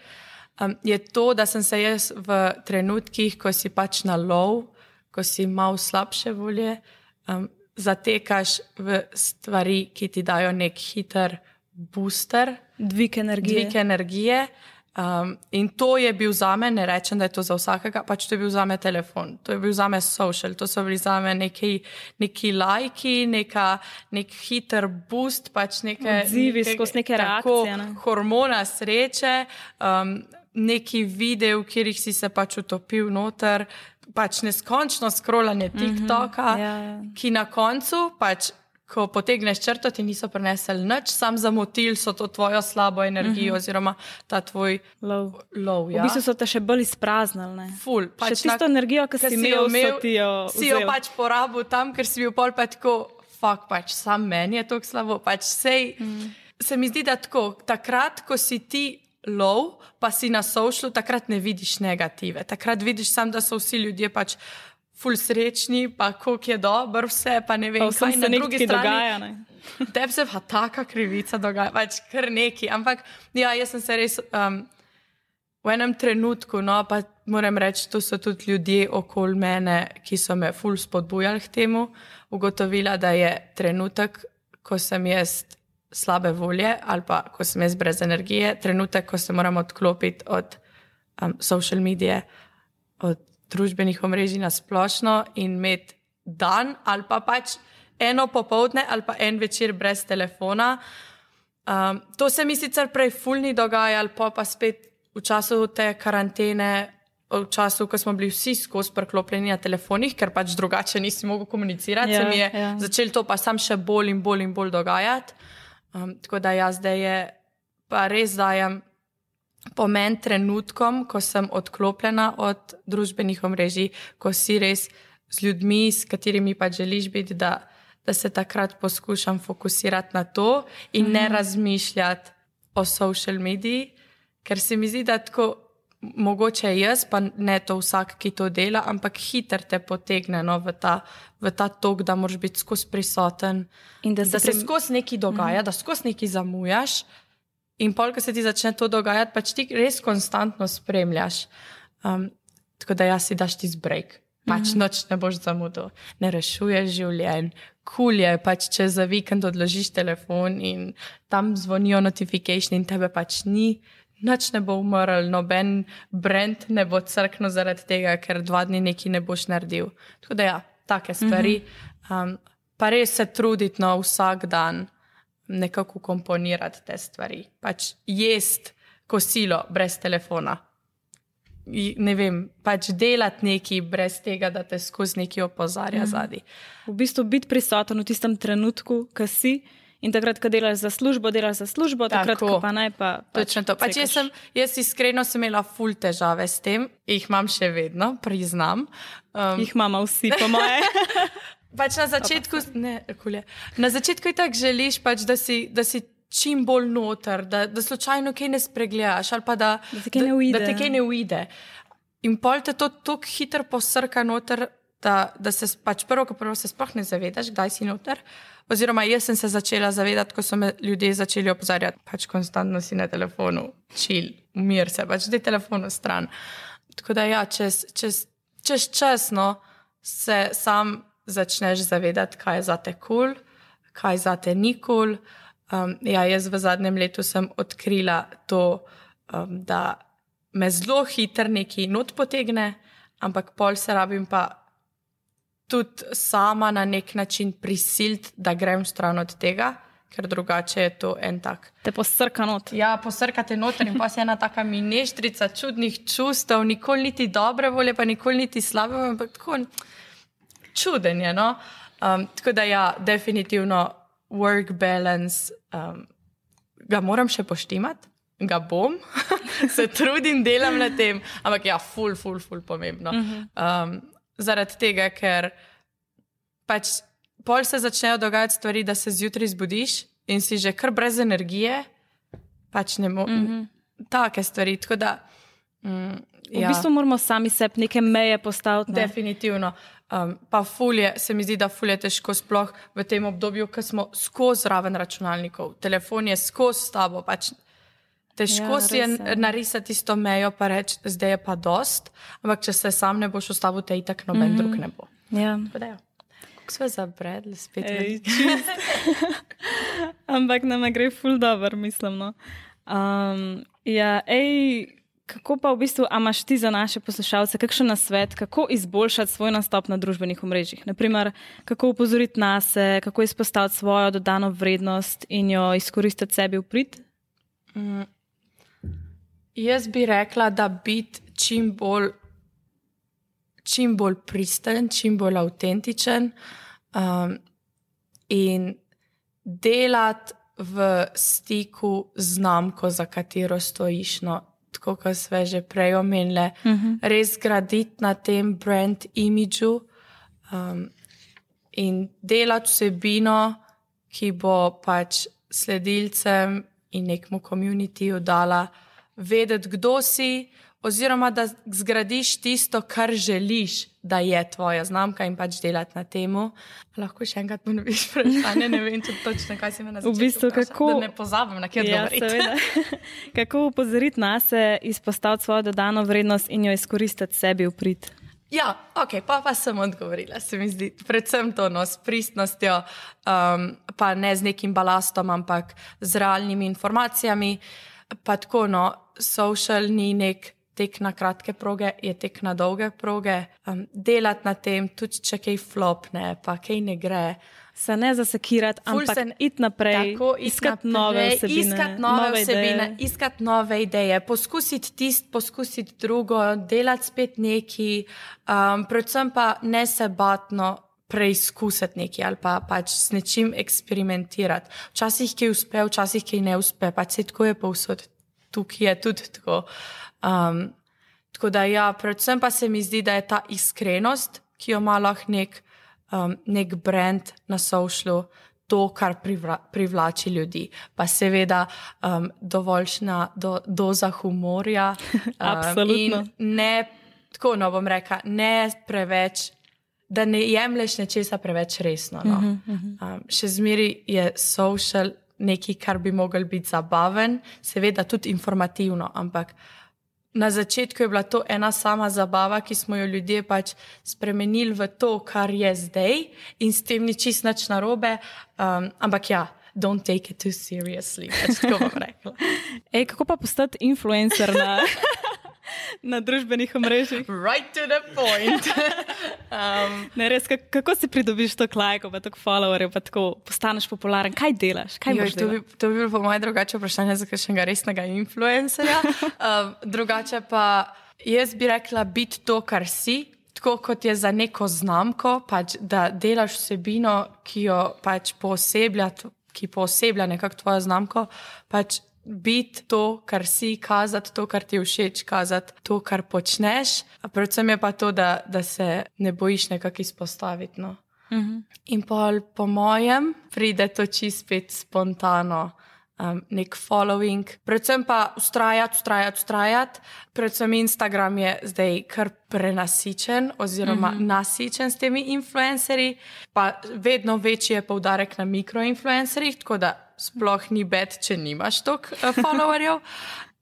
[SPEAKER 2] Um, je to, da sem se jaz v trenutkih, ko si pač na lov, ko si malo slabše volje, um, zatekaš v stvari, ki ti dajo nek hiter booster,
[SPEAKER 1] dvig energije.
[SPEAKER 2] Dvig energije. Um, in to je bil za me, ne rečem, da je to za vsakega, pač to je bil za me telefon, to je bil za me social, to so bili za me neki, neki lajki, neka, nek hiter boost, pač neke
[SPEAKER 1] odzivi skozi neke reakcije. Ne?
[SPEAKER 2] Hormona sreče, um, neki video, kjer si se pač utopil noter, pač neskončno scrollanje mhm, TikToka, mm -hmm, yeah, yeah. ki na koncu pač ko potegneš črto, ti niso prenesli nič, sam zamotil so to tvojo slabo energijo, mhm. -huh. oziroma ta tvoj
[SPEAKER 1] lov.
[SPEAKER 2] lov ja.
[SPEAKER 1] V bistvu so te še bolj izpraznili.
[SPEAKER 2] Ful,
[SPEAKER 1] pač še tisto energijo, ki si imel, imel si jo,
[SPEAKER 2] si jo pač porabil tam, ker si bil pol pa tako, fuk, pač sam meni je to slabo. Pač sej, mm. Se mi zdi, da tako, takrat, ko si ti lov, pa si na sošlu, takrat ne vidiš negative. Takrat vidiš samo, da so vsi ljudje pač ful srečni, pa koliko je dobro, vse pa ne vem,
[SPEAKER 1] pa kaj se na drugi strani dogaja.
[SPEAKER 2] Tebi se pa taka krivica dogaja, pač kar neki. Ampak ja, jaz sem se res um, v enem trenutku, no pa moram reči, to so tudi ljudje okoli mene, ki so me ful spodbujali k temu, ugotovila, da je trenutek, ko sem jaz slabe volje ali pa ko sem jaz brez energije, trenutek, ko se moram odklopiti od um, social medije, od družbenih omrežij na splošno in imeti dan ali pa pač eno popoldne ali pa en večer brez telefona. Um, to se mi sicer prej fulni dogaja, ali pa, pa spet v času te karantene, v času, ko smo bili vsi skozi preklopljeni na telefonih, ker pač drugače nisi mogel komunicirati, ja, se mi je ja. začelo to pa sam še bolj in bolj in bolj dogajati. Um, tako da jaz zdaj je, pa res dajem pomen trenutkom, ko sem odklopljena od družbenih omrežij, ko si res z ljudmi, s katerimi pa želiš biti, da, da se takrat poskušam fokusirati na to in mm -hmm. ne mhm. razmišljati o social mediji, ker se mi zdi, da tako. Mogoče jaz, pa ne to vsak, ki to dela, ampak hiter te potegne no, v, ta, v ta tok, da moraš biti skozi prisoten. In da, da se prim... skozi nekaj dogaja, mm. da skozi nekaj zamujaš, In pol, ko se ti začne to dogajati, pač ti res konstantno spremljaš. Um, tako da jaz si daš ti zbrek, pač mm -hmm. noč ne boš zamudil, ne rešuješ življenj. Kul je, pač, če za vikend odložiš telefon in tam zvonijo notifikacije, in tebe pač ni, noč ne bo umrl, noben brand ne bo crknil zaradi tega, ker dva dni neki ne boš naredil. Tako da ja, take stvari. Mm -hmm. um, pa res se truditi no, vsak dan nekako komponirati te stvari. Pač jesti kosilo brez telefona. Ne vem, pač delati nekaj brez tega, da te skozi nekaj opozarja mm. zadnji.
[SPEAKER 1] V bistvu biti prisoten v tistem trenutku, ki si. In takrat, ko delaš za službo, delaš za službo, takrat Tako. pa naj pa.
[SPEAKER 2] Pač Točno to. Pač jaz, sem, jaz iskreno sem imela ful težave s tem, jih imam še vedno, priznam.
[SPEAKER 1] Um, jih imamo vsi, po moje.
[SPEAKER 2] Pač na začetku, ne, kulje. Na začetku je tako želiš, pač, da, si, da si čim bolj noter, da, da slučajno kaj ne spregledaš ali pa da,
[SPEAKER 1] da te kaj.
[SPEAKER 2] Da, da te kaj ne uide. In pol te to tako hitro posrka noter, da, da se pač prvo, ko prvo se sploh ne zavedaš, kdaj si noter. Oziroma, jaz sem se začela zavedati, ko so me ljudje začeli opozarjati, pač konstantno si na telefonu, čil, umir se, pač da je telefon v stran. Tako da ja, čez, čez, čez čas no, se sam začneš zavedati, kaj je za te kul, cool, kaj za te ni kul. Cool. Um, ja, jaz v zadnjem letu sem odkrila to, um, da me zelo hitro neki not potegne, ampak pol se rabim pa tudi sama na nek način prisiliti, da grem stran od tega, ker drugače je to en tak.
[SPEAKER 1] Te posrka not.
[SPEAKER 2] Ja, posrkate noter in pa si ena taka mineštrica čudnih čustev, nikoli niti dobre volje, pa nikoli niti slabe, ampak tako čuden je. No? Um, tako da ja, definitivno work balance, um, ga moram še poštimati, ga bom, se trudim, delam na tem, ampak ja, ful, ful, ful, pomembno. Um, zaradi tega, ker pač pol se začnejo dogajati stvari, da se zjutraj zbudiš in si že kar brez energije, pač ne moreš. Mm -hmm. Take stvari. Da,
[SPEAKER 1] mm, ja. V bistvu moramo sami sebi neke meje postaviti.
[SPEAKER 2] Ne? Definitivno. Um, pa fulje, se mi zdi, da fulje težko, sploh v tem obdobju, ko smo skozi raven računalnikov, telefon je skozi s tabo. Pač težko ja, si je narisati isto mejo, pa reči, zdaj je pa dost, ampak če se sam ne boš ustavil, te itak noben mm -hmm. drug ne bo.
[SPEAKER 1] Ja.
[SPEAKER 2] Kako smo zabredli spet? Ej,
[SPEAKER 1] ampak nam gre ful dobro, mislim. No. Um, ja, ej, Kako pa v bistvu imaš ti za naše poslušalce, kakšen nasvet, kako izboljšati svoj nastop na družbenih omrežjih? Naprimer, kako upozoriti na se, kako izpostaviti svojo dodano vrednost in jo izkoristiti sebi v prid? Mm.
[SPEAKER 2] Jaz bi rekla, da biti čim bolj, čim bolj pristen, čim bolj avtentičen um, in delati v stiku z znamko, za katero stojiš. No, tako kot smo že prej omenili, uh mhm. -huh. res graditi na tem brand imidžu um, in delati vsebino, ki bo pač sledilcem in nekmu komunitiju dala vedeti, kdo si, oziroma da zgradiš tisto, kar želiš, da je tvoja znamka in pač delati na tem. Lahko še enkrat ponoviš vprašanje, ne vem točno, kaj si me nazval.
[SPEAKER 1] V bistvu, kako
[SPEAKER 2] ne pozabim, na kje ja,
[SPEAKER 1] govoriti. kako upozoriti nas, izpostaviti svojo dodano vrednost in jo izkoristiti sebi v prid.
[SPEAKER 2] Ja, ok, pa, pa sem odgovorila, se mi zdi, predvsem to no, s pristnostjo, um, pa ne z nekim balastom, ampak z realnimi informacijami. Pa tako, no, social ni nek tek na kratke proge, je tek na dolge proge. Um, delati na tem, tudi če kaj flopne, pa kaj ne gre.
[SPEAKER 1] Se ne zasekirati, ampak iti naprej, tako, iskati nove vsebine.
[SPEAKER 2] Iskati nove, nove vsebine, iskati nove ideje, poskusiti tisto, poskusiti drugo, delati spet neki, um, predvsem pa ne se batno. Preizkusiti nekaj ali pa pač s nečim eksperimentirati. Včasih ki uspe, včasih ki ne uspe, pač se tako je povsod, tukaj je tudi tako. Um, tako da, ja, predvsem pa se mi zdi, da je ta iskrenost, ki jo ima lahko nek, um, nek brand na sošlu, to, kar privla, privlači ljudi. Pa seveda um, dovoljšna do, doza humorja.
[SPEAKER 1] Um,
[SPEAKER 2] ne, tako no bom rekla, ne preveč. Da ne jemliš nečesa preveč resno. No. Uh -huh, uh -huh. Um, še zmeraj je social nekaj, kar bi lahko bil zabaven, seveda tudi informativno, ampak na začetku je bila to ena sama zabava, ki smo jo ljudje pač spremenili v to, kar je zdaj, in s tem ni čist nič narobe. Um, ampak ja, don't take it too seriously, pač tako bom rekla.
[SPEAKER 1] Ej, kako pa postati influencer na. na družbenih omrežjih.
[SPEAKER 2] Right to the point.
[SPEAKER 1] um, ne, res, kako si pridobiš to lajko, pa tako followerje, pa tako postaneš popularen? Kaj delaš? Kaj
[SPEAKER 2] joj, to, bi, to bi bilo po mojem drugače vprašanje za kakšnega resnega influencerja. um, drugače pa jaz bi rekla, biti to, kar si. Tako kot je za neko znamko, pač, da delaš vsebino, ki jo pač pooseblja, ki pooseblja nekako tvojo znamko, pač biti to, kar si, kazati to, kar ti všeč, kazati to, kar počneš. Predvsem je pa to, da, da se ne bojiš nekako izpostaviti. No. Uh mhm. -huh. In pol, po mojem, pride to čist spet spontano um, nek following, predvsem pa ustrajati, ustrajati, ustrajati. Predvsem Instagram je zdaj kar prenasičen, oziroma mm -hmm. nasičen s temi influencerji, pa vedno večji je poudarek na mikroinfluencerjih, tako da sploh ni bed, če nimaš toliko uh, followerjev.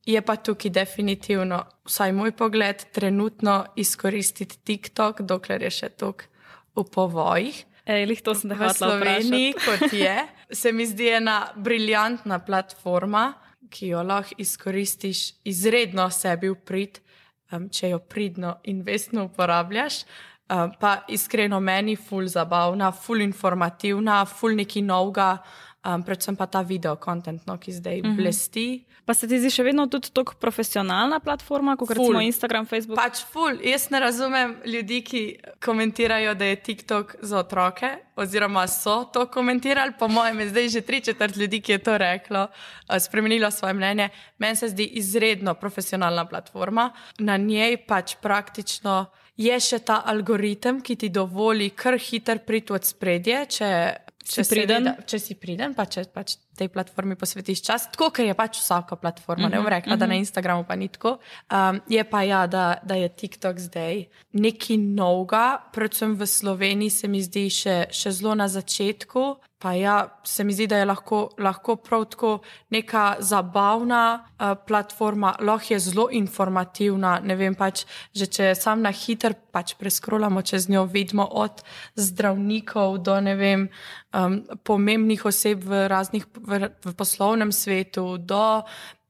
[SPEAKER 2] Je pa tukaj definitivno, vsaj moj pogled, trenutno izkoristiti TikTok, dokler je še tako v povojih.
[SPEAKER 1] Lih to sem
[SPEAKER 2] v
[SPEAKER 1] da hotela
[SPEAKER 2] Sloveniji, kot je, se mi zdi ena briljantna platforma, ki jo lahko izkoristiš izredno sebi v prid, um, če jo pridno in vestno uporabljaš. Um, pa iskreno meni ful zabavna, ful informativna, ful neki novega, um, predvsem pa ta video kontent, no, ki zdaj uh -huh. blesti.
[SPEAKER 1] Pa se ti zdi še vedno tudi tako profesionalna platforma, kot recimo Instagram, Facebook?
[SPEAKER 2] Pač ful, jaz ne razumem ljudi, ki komentirajo, da je TikTok za otroke, oziroma so to komentirali. Po mojem, je zdaj že tri četrt ljudi, ki je to reklo, eh, spremenilo svoje mnenje. Meni se zdi izredno profesionalna platforma, na njej pač praktično. Je še ta algoritem, ki ti dovoli kar hiter priti od spredje, če, če,
[SPEAKER 1] Si priden.
[SPEAKER 2] seveda- če si priden, pa če pač tej platformi posvetiš čas, tako kot je pač vsaka platforma. Ne bom rekla, da na Instagramu pa ni tako. Um, je pa ja, da, da je TikTok zdaj nekaj novega, predvsem v Sloveniji se mi zdi še, še zelo na začetku. Pa ja, se mi zdi, da je lahko, lahko prav tako neka zabavna uh, platforma, lahko je zelo informativna. Ne vem, pač, že če sam na hiter pač preskrolamo čez njo, vidimo od zdravnikov do ne vem, um, pomembnih oseb v raznih v, v poslovnem svetu, do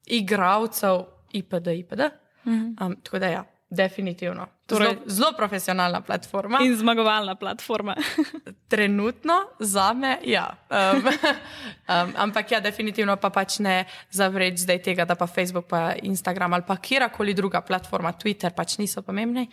[SPEAKER 2] igralcev, IPD, IPD. Um, tako da ja, definitivno.
[SPEAKER 1] Torej-
[SPEAKER 2] Zelo, zelo profesionalna platforma.
[SPEAKER 1] In zmagovalna platforma.
[SPEAKER 2] Trenutno za me, ja. Um, um, ampak ja, definitivno pa pač ne zavreč zdaj tega, da pa Facebook, pa Instagram ali pa kjerkoli druga platforma, Twitter pač niso pomembni.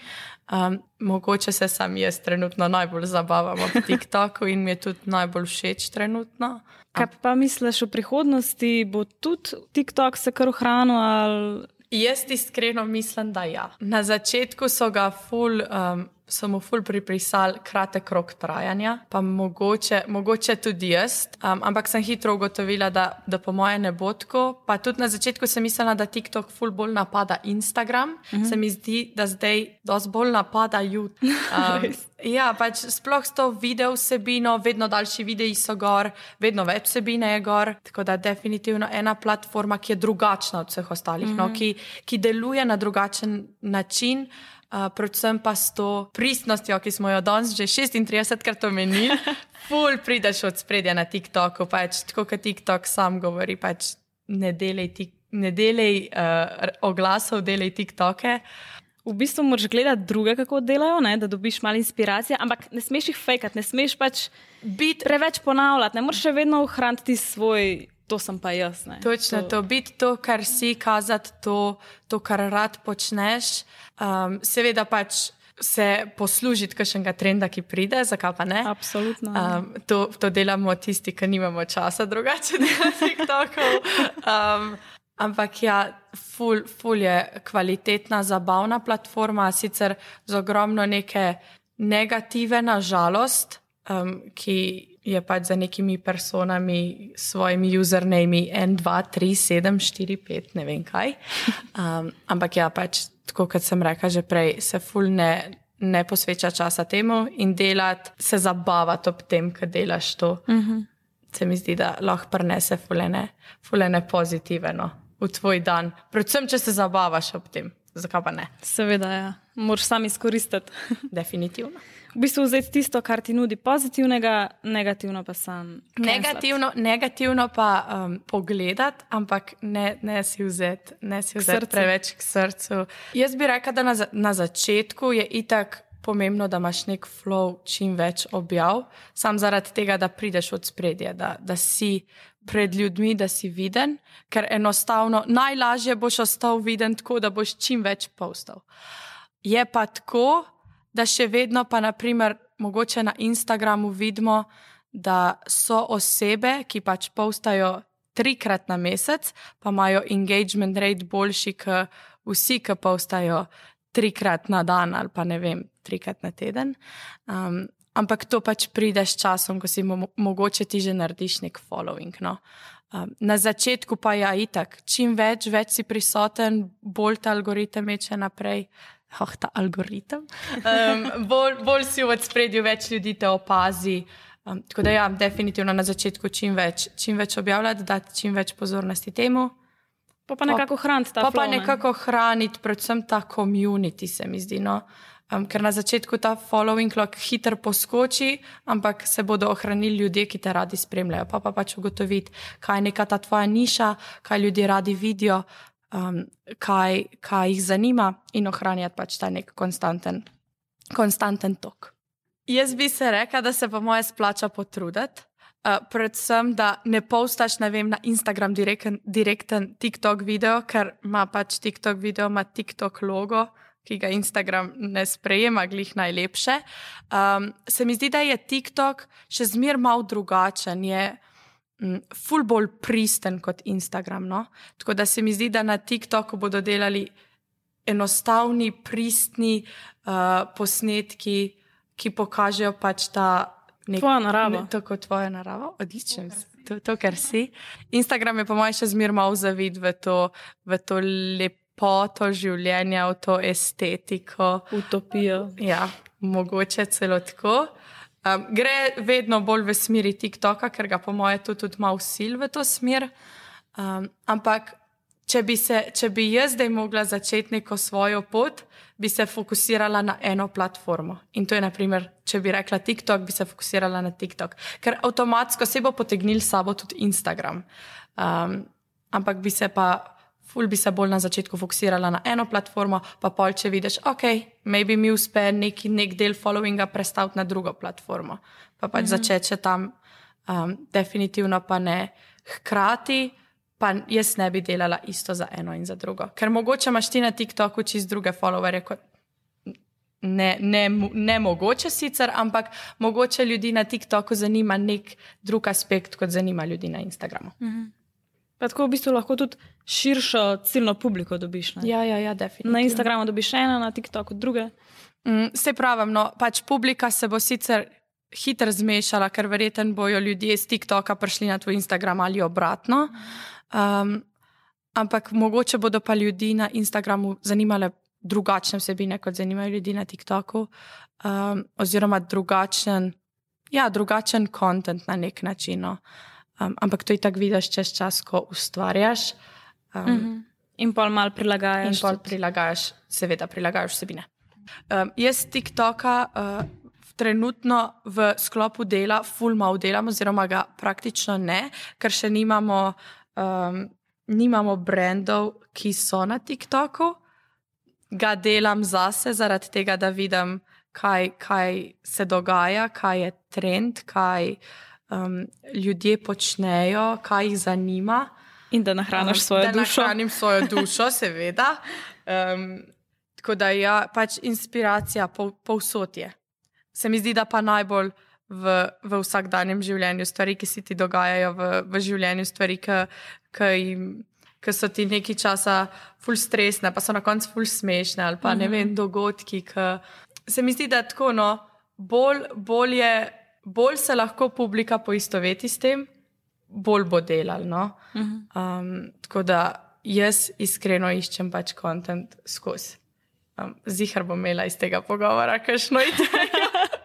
[SPEAKER 2] Um, mogoče se sam jaz trenutno najbolj zabavam ob TikToku in mi je tudi najbolj všeč trenutno.
[SPEAKER 1] Kaj pa misliš v prihodnosti, bo tudi TikTok se kar ohranil? Ali...
[SPEAKER 2] Jaz iskreno mislim, da ja. Na začetku so ga ful. Um, So mu ful pripisali kratek rok trajanja, pa mogoče, mogoče tudi jaz, um, ampak sem hitro ugotovila, da, da po moje ne bo tako. Pa tudi na začetku sem mislila, da TikTok ful bolj napada Instagram, mm -hmm. se mi zdi, da zdaj dosti bolj napada YouTube. Um, ja, pač sploh s to video vsebino, vedno daljši videi so gor, vedno več vsebine je gor. Tako da definitivno ena platforma, ki je drugačna od vseh ostalih, mm -hmm. no, ki, ki deluje na drugačen način. Uh, predvsem pa s to pristnostjo, ki smo jo danes že 36krat omenili, ful prideš od spredja na TikToku, pač tako kot TikTok sam govori, pač ne delej, tik, ne delej uh, oglasov, delej TikToke.
[SPEAKER 1] V bistvu moraš gledati druge, kako delajo, ne? da dobiš malo inspiracije, ampak ne smeš jih fejkati, ne smeš pač
[SPEAKER 2] Biti
[SPEAKER 1] preveč ponavljati, ne moreš še vedno ohraniti svoj, to sem pa jaz. Ne?
[SPEAKER 2] Točno to, to biti to, kar si, kazati to, to kar rad počneš. Um, seveda pač se poslužiti kakšnega trenda, ki pride, zakaj pa ne.
[SPEAKER 1] Absolutno.
[SPEAKER 2] Um, to, to delamo tisti, ki nimamo časa, drugače na TikToku. Um, ampak ja, ful, ful je kvalitetna, zabavna platforma, sicer z ogromno neke negative, nažalost, um, ki je pač za nekimi personami, svojimi usernami 1, 2, 3, 7, 4, 5, ne vem kaj. Um, ampak ja, pač tako kot sem rekla že prej, se ful ne. Posveča časa temu in delati, se zabavati ob tem, ko delaš to. Uh -huh. Se mi zdi, da lahko prenese fulene, fulene pozitivno v tvoj dan. Predvsem, če se zabavaš ob tem. Zakaj pa ne?
[SPEAKER 1] Seveda, ja. moraš sam izkoristiti.
[SPEAKER 2] Definitivno.
[SPEAKER 1] V bistvu vzeti tisto, kar ti nudi pozitivnega, negativno pa sam.
[SPEAKER 2] Negativno, negativno pa um, pogledati, ampak ne, ne si vzeti, ne si vzeti
[SPEAKER 1] srcu.
[SPEAKER 2] preveč k srcu. Jaz bi rekla, da na, na začetku je itak pomembno, da imaš nek flow, čim več objav, sam zaradi tega, da prideš od spredja, da, da si pred ljudmi, da si viden, ker enostavno najlažje boš ostal viden tako, da boš čim več postal. Je pa tako, da še vedno, pa naprimer, mogoče na Instagramu vidimo, da so osebe, ki pač postajo trikrat na mesec, pa imajo engagement rate boljši, kot vsi, ki postajo trikrat na dan ali pa ne vem, trikrat na teden. Um, ampak to pač pride s časom, ko si mo mogoče ti že narediš nek following. No? Um, na začetku pa je ja, itak, čim več, več si prisoten, bolj ta algoritem meče naprej. Oh, ta algoritem. Um, bolj, bolj si v spredju, več ljudi te opazi. Um, tako da, ja, definitivno na začetku čim več, čim več objavljati, dati čim več pozornosti temu.
[SPEAKER 1] Pa, pa nekako hraniti ta
[SPEAKER 2] Pa, pa
[SPEAKER 1] flow, ne.
[SPEAKER 2] nekako hraniti, predvsem ta community, se mi zdi. No? Um, ker na začetku ta following lahko hitro poskoči, ampak se bodo ohranili ljudje, ki te radi spremljajo. Pa pa pač ugotoviti, kaj je neka ta tvoja niša, kaj ljudje radi vidijo, um, kaj, kaj jih zanima in ohranjati pač ta nek konstanten, konstanten tok. Jaz bi se rekla, da se pa moje splača potruditi. Uh, predvsem, da ne postaš ne vem, na Instagram direkten, direkten TikTok video, ker ima pač TikTok video, ima TikTok logo, ki ga Instagram ne sprejema, glih najlepše. Um, se mi zdi, da je TikTok še zmer mal drugačen, je um, ful bolj pristen kot Instagram. No? Tako da se mi zdi, da na TikToku bodo delali enostavni, pristni uh, posnetki, ki pokažejo pač ta.
[SPEAKER 1] Nek, tvoja narava.
[SPEAKER 2] Ne, tako tvoja narava, odlično. To, to, kar si. Instagram je, po mojem, še zmeraj malo zavid v to, v to lepoto življenja, v to estetiko.
[SPEAKER 1] Utopijo.
[SPEAKER 2] Ja, mogoče celo tako. Um, gre vedno bolj v smeri TikToka, ker ga, po mojem, tudi, tudi malo sil v to smer. Um, ampak če bi, se, če bi jaz zdaj mogla začeti neko svojo pot, bi se fokusirala na eno platformo. In to je, naprimer, če bi rekla TikTok, bi se fokusirala na TikTok, ker avtomatsko se bo potegnil s sabo tudi Instagram. Um, ampak bi se pa, ful bi se bolj na začetku fokusirala na eno platformo, pa pol, če vidiš, ok, maybe mi uspe neki nek del followinga prestaviti na drugo platformo, pa pač mm -hmm. začeti tam, um, definitivno pa ne hkrati pa jaz ne bi delala isto za eno in za drugo. Ker mogoče imaš ti na TikToku čist druge followerje. Ne, ne, ne mogoče sicer, ampak mogoče ljudi na TikToku zanima nek drug aspekt, kot zanima ljudi na Instagramu. Mhm.
[SPEAKER 1] Tako v bistvu lahko tudi širšo ciljno publiko dobiš. Ne?
[SPEAKER 2] Ja, ja, ja, definitivno.
[SPEAKER 1] Na Instagramu dobiš eno, na TikToku druge.
[SPEAKER 2] Mm, se pravi, no, pač publika se bo sicer hitro zmešala, ker verjetno bojo ljudje z TikToka prišli na tvoj Instagram ali obratno. Um, ampak mogoče bodo pa ljudi na Instagramu zanimale drugačne vsebine, kot zanimajo ljudi na TikToku, um, oziroma drugačen, ja, drugačen kontent na nek način. No. Um, ampak to je tako vidiš čez čas, ko ustvarjaš. Um, mm -hmm.
[SPEAKER 1] In pol mal prilagajaš.
[SPEAKER 2] In pol prilagajaš, seveda, prilagajaš vsebine. Um, jaz TikToka. Uh, Trenutno v sklopu dela, full mal delam, oziroma ga praktično ne, ker še nimamo um, nimamo brendov, ki so na TikToku, ga delam zase, zaradi tega, da vidim, kaj, kaj se dogaja, kaj je trend, kaj um, ljudje počnejo, kaj jih zanima.
[SPEAKER 1] In da nahraniš um, svojo
[SPEAKER 2] da
[SPEAKER 1] dušo.
[SPEAKER 2] Da nahranim svojo dušo, seveda. Um, tako da je ja, pač inspiracija povsod. Po se mi zdi, da pa najbolj v, v vsakdanjem življenju, stvari, ki se ti dogajajo v, v življenju, stvari, ki, ki, ki so ti nekaj časa ful stresne, pa so na koncu ful smešne ali pa mm -hmm. ne mhm. vem, dogodki. Ki, se mi zdi, da tako, no, bolj, bolj, je, bolj se lahko publika poistoveti s tem, bolj bo delal. No? Mm -hmm. um, tako da jaz iskreno iščem pač kontent skozi. Um, Zihar bom imela iz tega pogovora, kajšno idejo.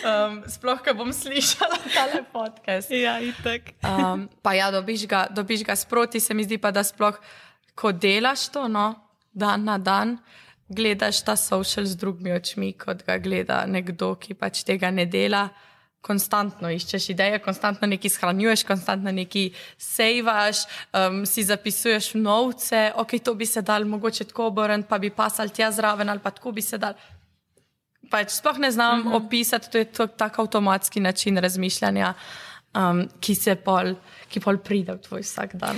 [SPEAKER 2] Um, sploh, ko bom slišala tale podcast.
[SPEAKER 1] Ja, itek.
[SPEAKER 2] um, pa ja, dobiš ga, dobiš ga sproti, se mi zdi pa, da sploh, ko delaš to, no, dan na dan, gledaš ta social z drugimi očmi, kot ga gleda nekdo, ki pač tega ne dela. Konstantno iščeš ideje, konstantno nekaj shranjuješ, konstantno nekaj sejvaš, um, si zapisuješ novce, ok, to bi se dal mogoče tako obrniti, pa bi pasal tja zraven ali pa tako bi se dal pač sploh ne znam uh mhm. -huh. opisati, to je to, tak avtomatski način razmišljanja, um, ki se pol, ki pol pride v tvoj vsak dan.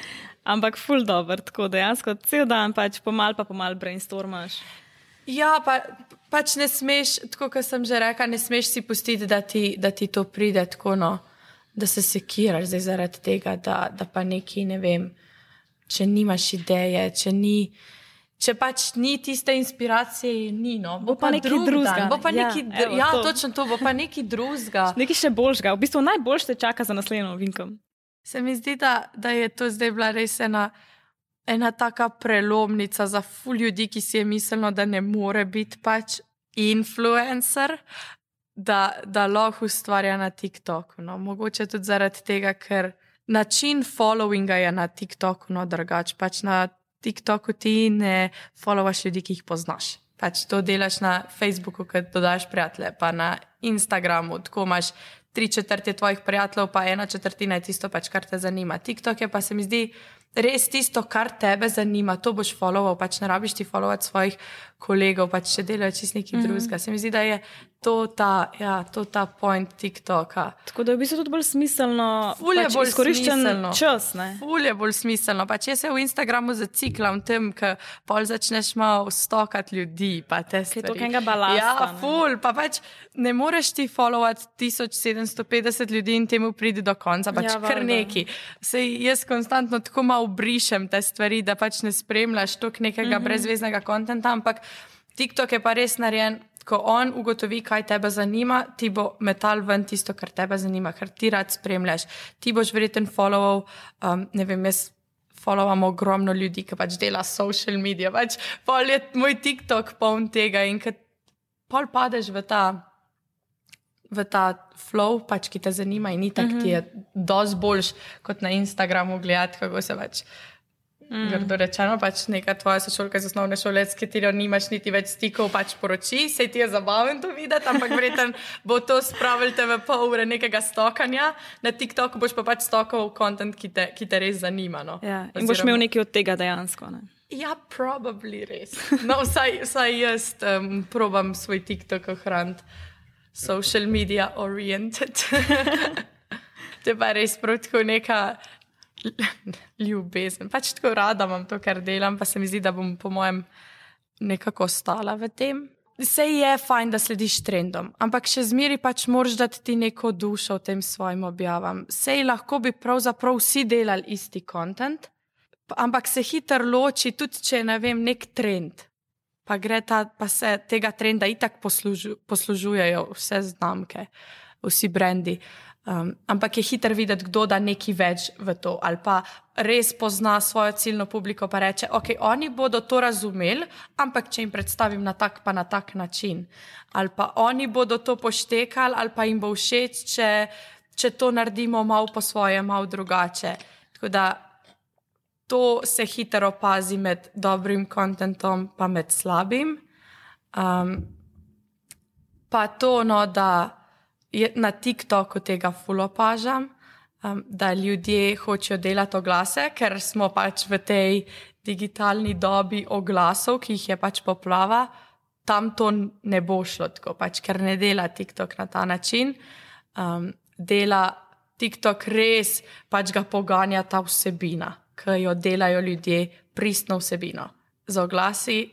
[SPEAKER 1] Ampak ful dobr, tako dejansko cel dan pač pomal pa pomal brainstormaš.
[SPEAKER 2] Ja, pa, pač ne smeš, tako kot sem že rekla, ne smeš si pustiti, da ti, da ti to pride tako, no, da se sekiraš zdaj zaradi tega, da, da pa neki ne vem, če nimaš ideje, če ni. Če pač ni tiste inspiracije, ni no.
[SPEAKER 1] Bo, bo pa, pa nekaj drugega.
[SPEAKER 2] Bo pa ja, neki, evo, ja, to. točno to, bo pa nekaj drugega.
[SPEAKER 1] nekaj še boljšega, v bistvu najboljše čaka za naslednjo novinko.
[SPEAKER 2] Se mi zdi, da, da je to zdaj bila res ena, ena taka prelomnica za ful ljudi, ki si je mislilo, da ne more biti pač influencer, da, da lahko ustvarja na TikToku. No. Mogoče tudi zaradi tega, ker način followinga je na TikToku no, drugač. Pač na TikToku ti ne followaš ljudi, ki jih poznaš. pač to delaš na Facebooku, ki dodaš prijatelje, pa na Instagramu, tako imaš tri četrtine tvojih prijateljev, pa ena četrtina je tisto, pač, kar te zanima. TikTok je pa se mi zdi res tisto, kar tebe zanima, to boš followal, pač ne rabiš ti followati svojih kolegov, pač če delajo čist nekaj mm -hmm. drugega. Se mi zdi, da je to ta, ja, to ta point TikToka.
[SPEAKER 1] Tako da je v bistvu tudi bolj smiselno, da pač bolj izkoriščen čas.
[SPEAKER 2] Ful je bolj smiselno. Pač jaz se v Instagramu zaciklam tem, ker pol začneš malo stokati ljudi, pa te stvari.
[SPEAKER 1] Je to nekaj balasta.
[SPEAKER 2] Ja, ne? ful, pa pač ne moreš ti followati 1750 ljudi in temu pridi do konca, pač ja, kar neki. Sej jaz konstantno tako malo obrišem te stvari, da pač ne spremljaš toliko nekega mm -hmm. brezveznega konta, ampak TikTok je pa res narejen. Ko on ugotovi, kaj te zanima, ti bo metal ven tisto, kar te zanima, kar ti rad spremljaš. Ti boš verjeten followal, um, ne vem, jaz followam ogromno ljudi, ki pač dela social medije. Pač pol je moj TikTok poln tega in kad pol padeš v ta, v ta flow, pač, ki te zanima in ni tak, mm -hmm. ti je dosti boljš kot na Instagramu gledati, kako se pač. Mm. Grdo rečeno, pač neka tvoja sošolka iz osnovne šole, s katero nimaš niti več stikov, pač poroči, se ti je zabaven to videti, ampak vreten bo to spravil te v pol ure nekega stokanja, na TikToku boš pa pač stokal kontent, ki, ki te res zanima. No?
[SPEAKER 1] Ja, in Oziroma, boš imel nekaj od tega dejansko. Ne?
[SPEAKER 2] Ja, probably res. No, vsaj, vsaj jaz um, probam svoj TikTok ohraniti social media oriented. to je pa res protko neka ljubezen. Pač tako rada imam to, kar delam, pa se mi zdi, da bom po mojem nekako stala v tem. Vse je fajn, da slediš trendom, ampak še zmeri pač moraš dati ti neko dušo v tem svojim objavam. Sej lahko bi pravzaprav vsi delali isti kontent, ampak se hitro loči, tudi če je ne vem, nek trend pa, ta, pa se tega trenda itak poslužu, poslužujejo vse znamke, vsi brendi. Um, ampak je hiter videti, kdo da neki več v to, ali pa res pozna svojo ciljno publiko, pa reče: Ok, oni bodo to razumeli, ampak če jim predstavim na tak, pa na tak način. Ali pa oni bodo to poštekali, ali pa jim bo všeč, če, če to naredimo malo po svoje, malo drugače. Tako da to se hitro opazi med dobrim kontentom in med slabim. Um, pa to, no, da na TikToku tega fulopažam, um, da ljudje hočejo delati oglase, ker smo pač v tej digitalni dobi oglasov, ki jih je pač poplava. Tam to ne bo šlo tako, pač, ker ne dela TikTok na ta način. Um, dela TikTok res, pač ga poganja ta vsebina ki jo delajo ljudje, pristno vsebino. Z oglasi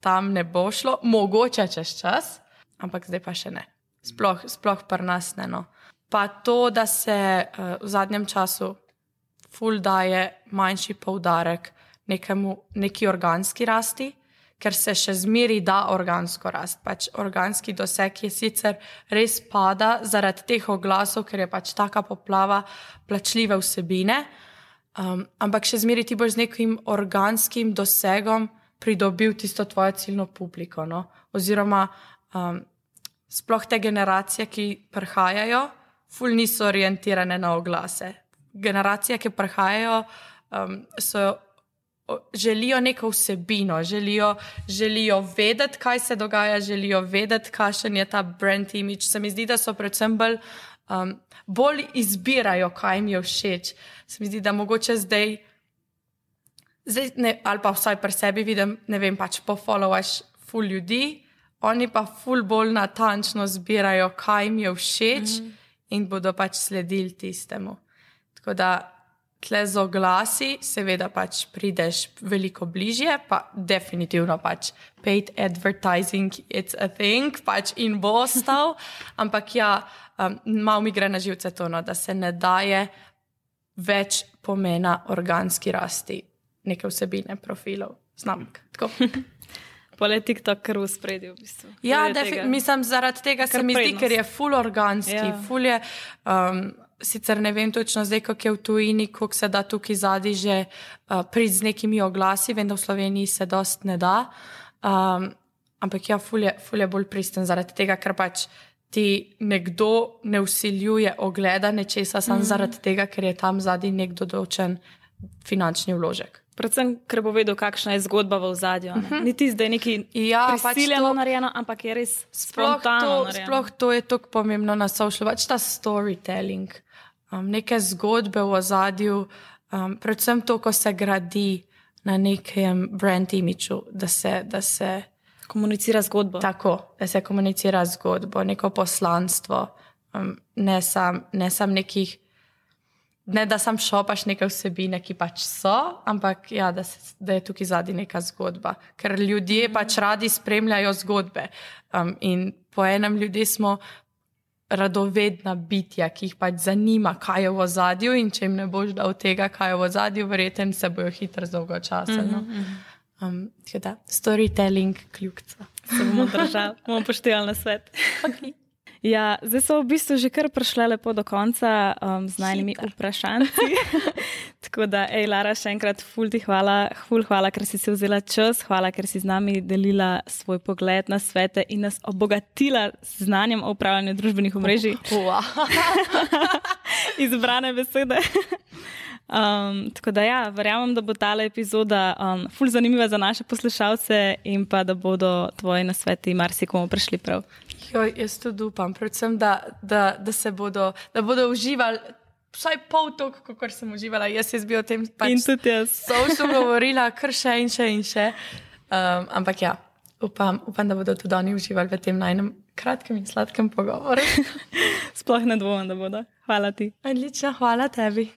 [SPEAKER 2] tam ne bo šlo, mogoče čez čas, ampak zdaj pa še ne. Sploh, sploh pri nas ne. No. Pa to, da se uh, v zadnjem času ful daje manjši poudarek nekemu, neki organski rasti. Ker se še zmeri da organsko rast. Pač organski doseg je sicer res pada zaradi teh oglasov, ker je pač taka poplava plačljive vsebine, Um, ampak še zmeraj ti boš z nekim organskim dosegom pridobil tisto tvojo ciljno publiko. No? Oziroma, um, sploh te generacije, ki prihajajo, ful niso orientirane na oglase. Generacije, ki prihajajo, um, so. Želijo neko vsebino, želijo, želijo vedeti, kaj se dogaja, želijo vedeti, kakšen je ta brand image. Se mi zdi, da so predvsem bolj um, bolj izbirajo, kaj jim je všeč. Se mi zdi, da mogoče zdaj, zdaj ne, ali pa vsaj pri sebi vidim, ne vem, pač pofollowaš ful ljudi, oni pa ful bolj natančno zbirajo, kaj jim je všeč mm -hmm. in bodo pač sledili tistemu. Tako da tle z oglasi, seveda pač prideš veliko bližje, pa definitivno pač paid advertising, it's a thing, pač in bo ostal, ampak ja um, malo mi gre na živce to, no, da se ne daje več pomena organski rasti neke vsebine, profilov, znamk.
[SPEAKER 1] Politik to kar v spredju. V bistvu.
[SPEAKER 2] Ja, mislim, zaradi tega se mi zdi, ker je full organski, ja. full je. Um, sicer ne vem točno zdaj, kako je v tujini, kako se da tukaj zadnji že uh, prid z nekimi oglasi, vem, da v Sloveniji se dost ne da. Um, ampak ja, ful je, ful je bolj pristen zaradi tega, ker pač ti nekdo ne usiljuje ogleda nečesa samo mm -hmm. zaradi tega, ker je tam zadnji nek določen finančni vložek.
[SPEAKER 1] Predvsem, ker bo vedel, kakšna je zgodba v zadju. Uh -huh. Ni ti zdaj neki
[SPEAKER 2] Ja, pač
[SPEAKER 1] prisiljeno
[SPEAKER 2] to-
[SPEAKER 1] narejeno, ampak je res
[SPEAKER 2] Sploh to,
[SPEAKER 1] narejeno.
[SPEAKER 2] sploh to je tako pomembno na social, pač ta storytelling, um, neke zgodbe v ozadju, um, predvsem to, ko se gradi na nekem brand imidžu, da se, da se
[SPEAKER 1] Komunicira zgodbo.
[SPEAKER 2] tako, da se komunicira zgodbo, neko poslanstvo, um, ne sam, ne sam nekih. Ne, da sam šopaš neke vsebine, ki pač so, ampak ja, da, se, da je tukaj zadnji neka zgodba. Ker ljudje pač radi spremljajo zgodbe. Um, in po enem ljudje smo radovedna bitja, ki jih pač zanima, kaj je v ozadju, in če jim ne boš dal tega, kaj je v ozadju, verjetno se bojo hitro dolgo časa. No? Um, tako da, storytelling kljubca.
[SPEAKER 1] Se bomo držali, bomo poštevali na svet.
[SPEAKER 2] Okay.
[SPEAKER 1] Ja, zdaj so v bistvu že kar prišle lepo do konca um, z najnimi
[SPEAKER 2] Hitro.
[SPEAKER 1] vprašanji. Tako da, ej, Lara, še enkrat, ful ti hvala, ful hvala, ker si si vzela čas, hvala, ker si z nami delila svoj pogled na svete in nas obogatila z znanjem o upravljanju družbenih omrežij.
[SPEAKER 2] Wow.
[SPEAKER 1] izbrane besede. Um, tako da, ja, verjamem, da bo ta epizoda um, ful zanimiva za naše poslušalce in pa da bodo tvoji nasveti marsikomu prišli prav.
[SPEAKER 2] Joj, jaz tudi upam, predvsem, da, da, da se bodo, da bodo uživali vsaj pol toliko, kot sem uživala. Jaz jaz bi o tem
[SPEAKER 1] In
[SPEAKER 2] pač
[SPEAKER 1] tudi jaz.
[SPEAKER 2] social govorila, kar še in še in še. Um, ampak ja, upam, upam, da bodo tudi oni uživali v tem najnem kratkem in sladkem pogovoru.
[SPEAKER 1] Sploh ne dvomim, da bodo. Hvala ti.
[SPEAKER 2] Odlično, hvala tebi.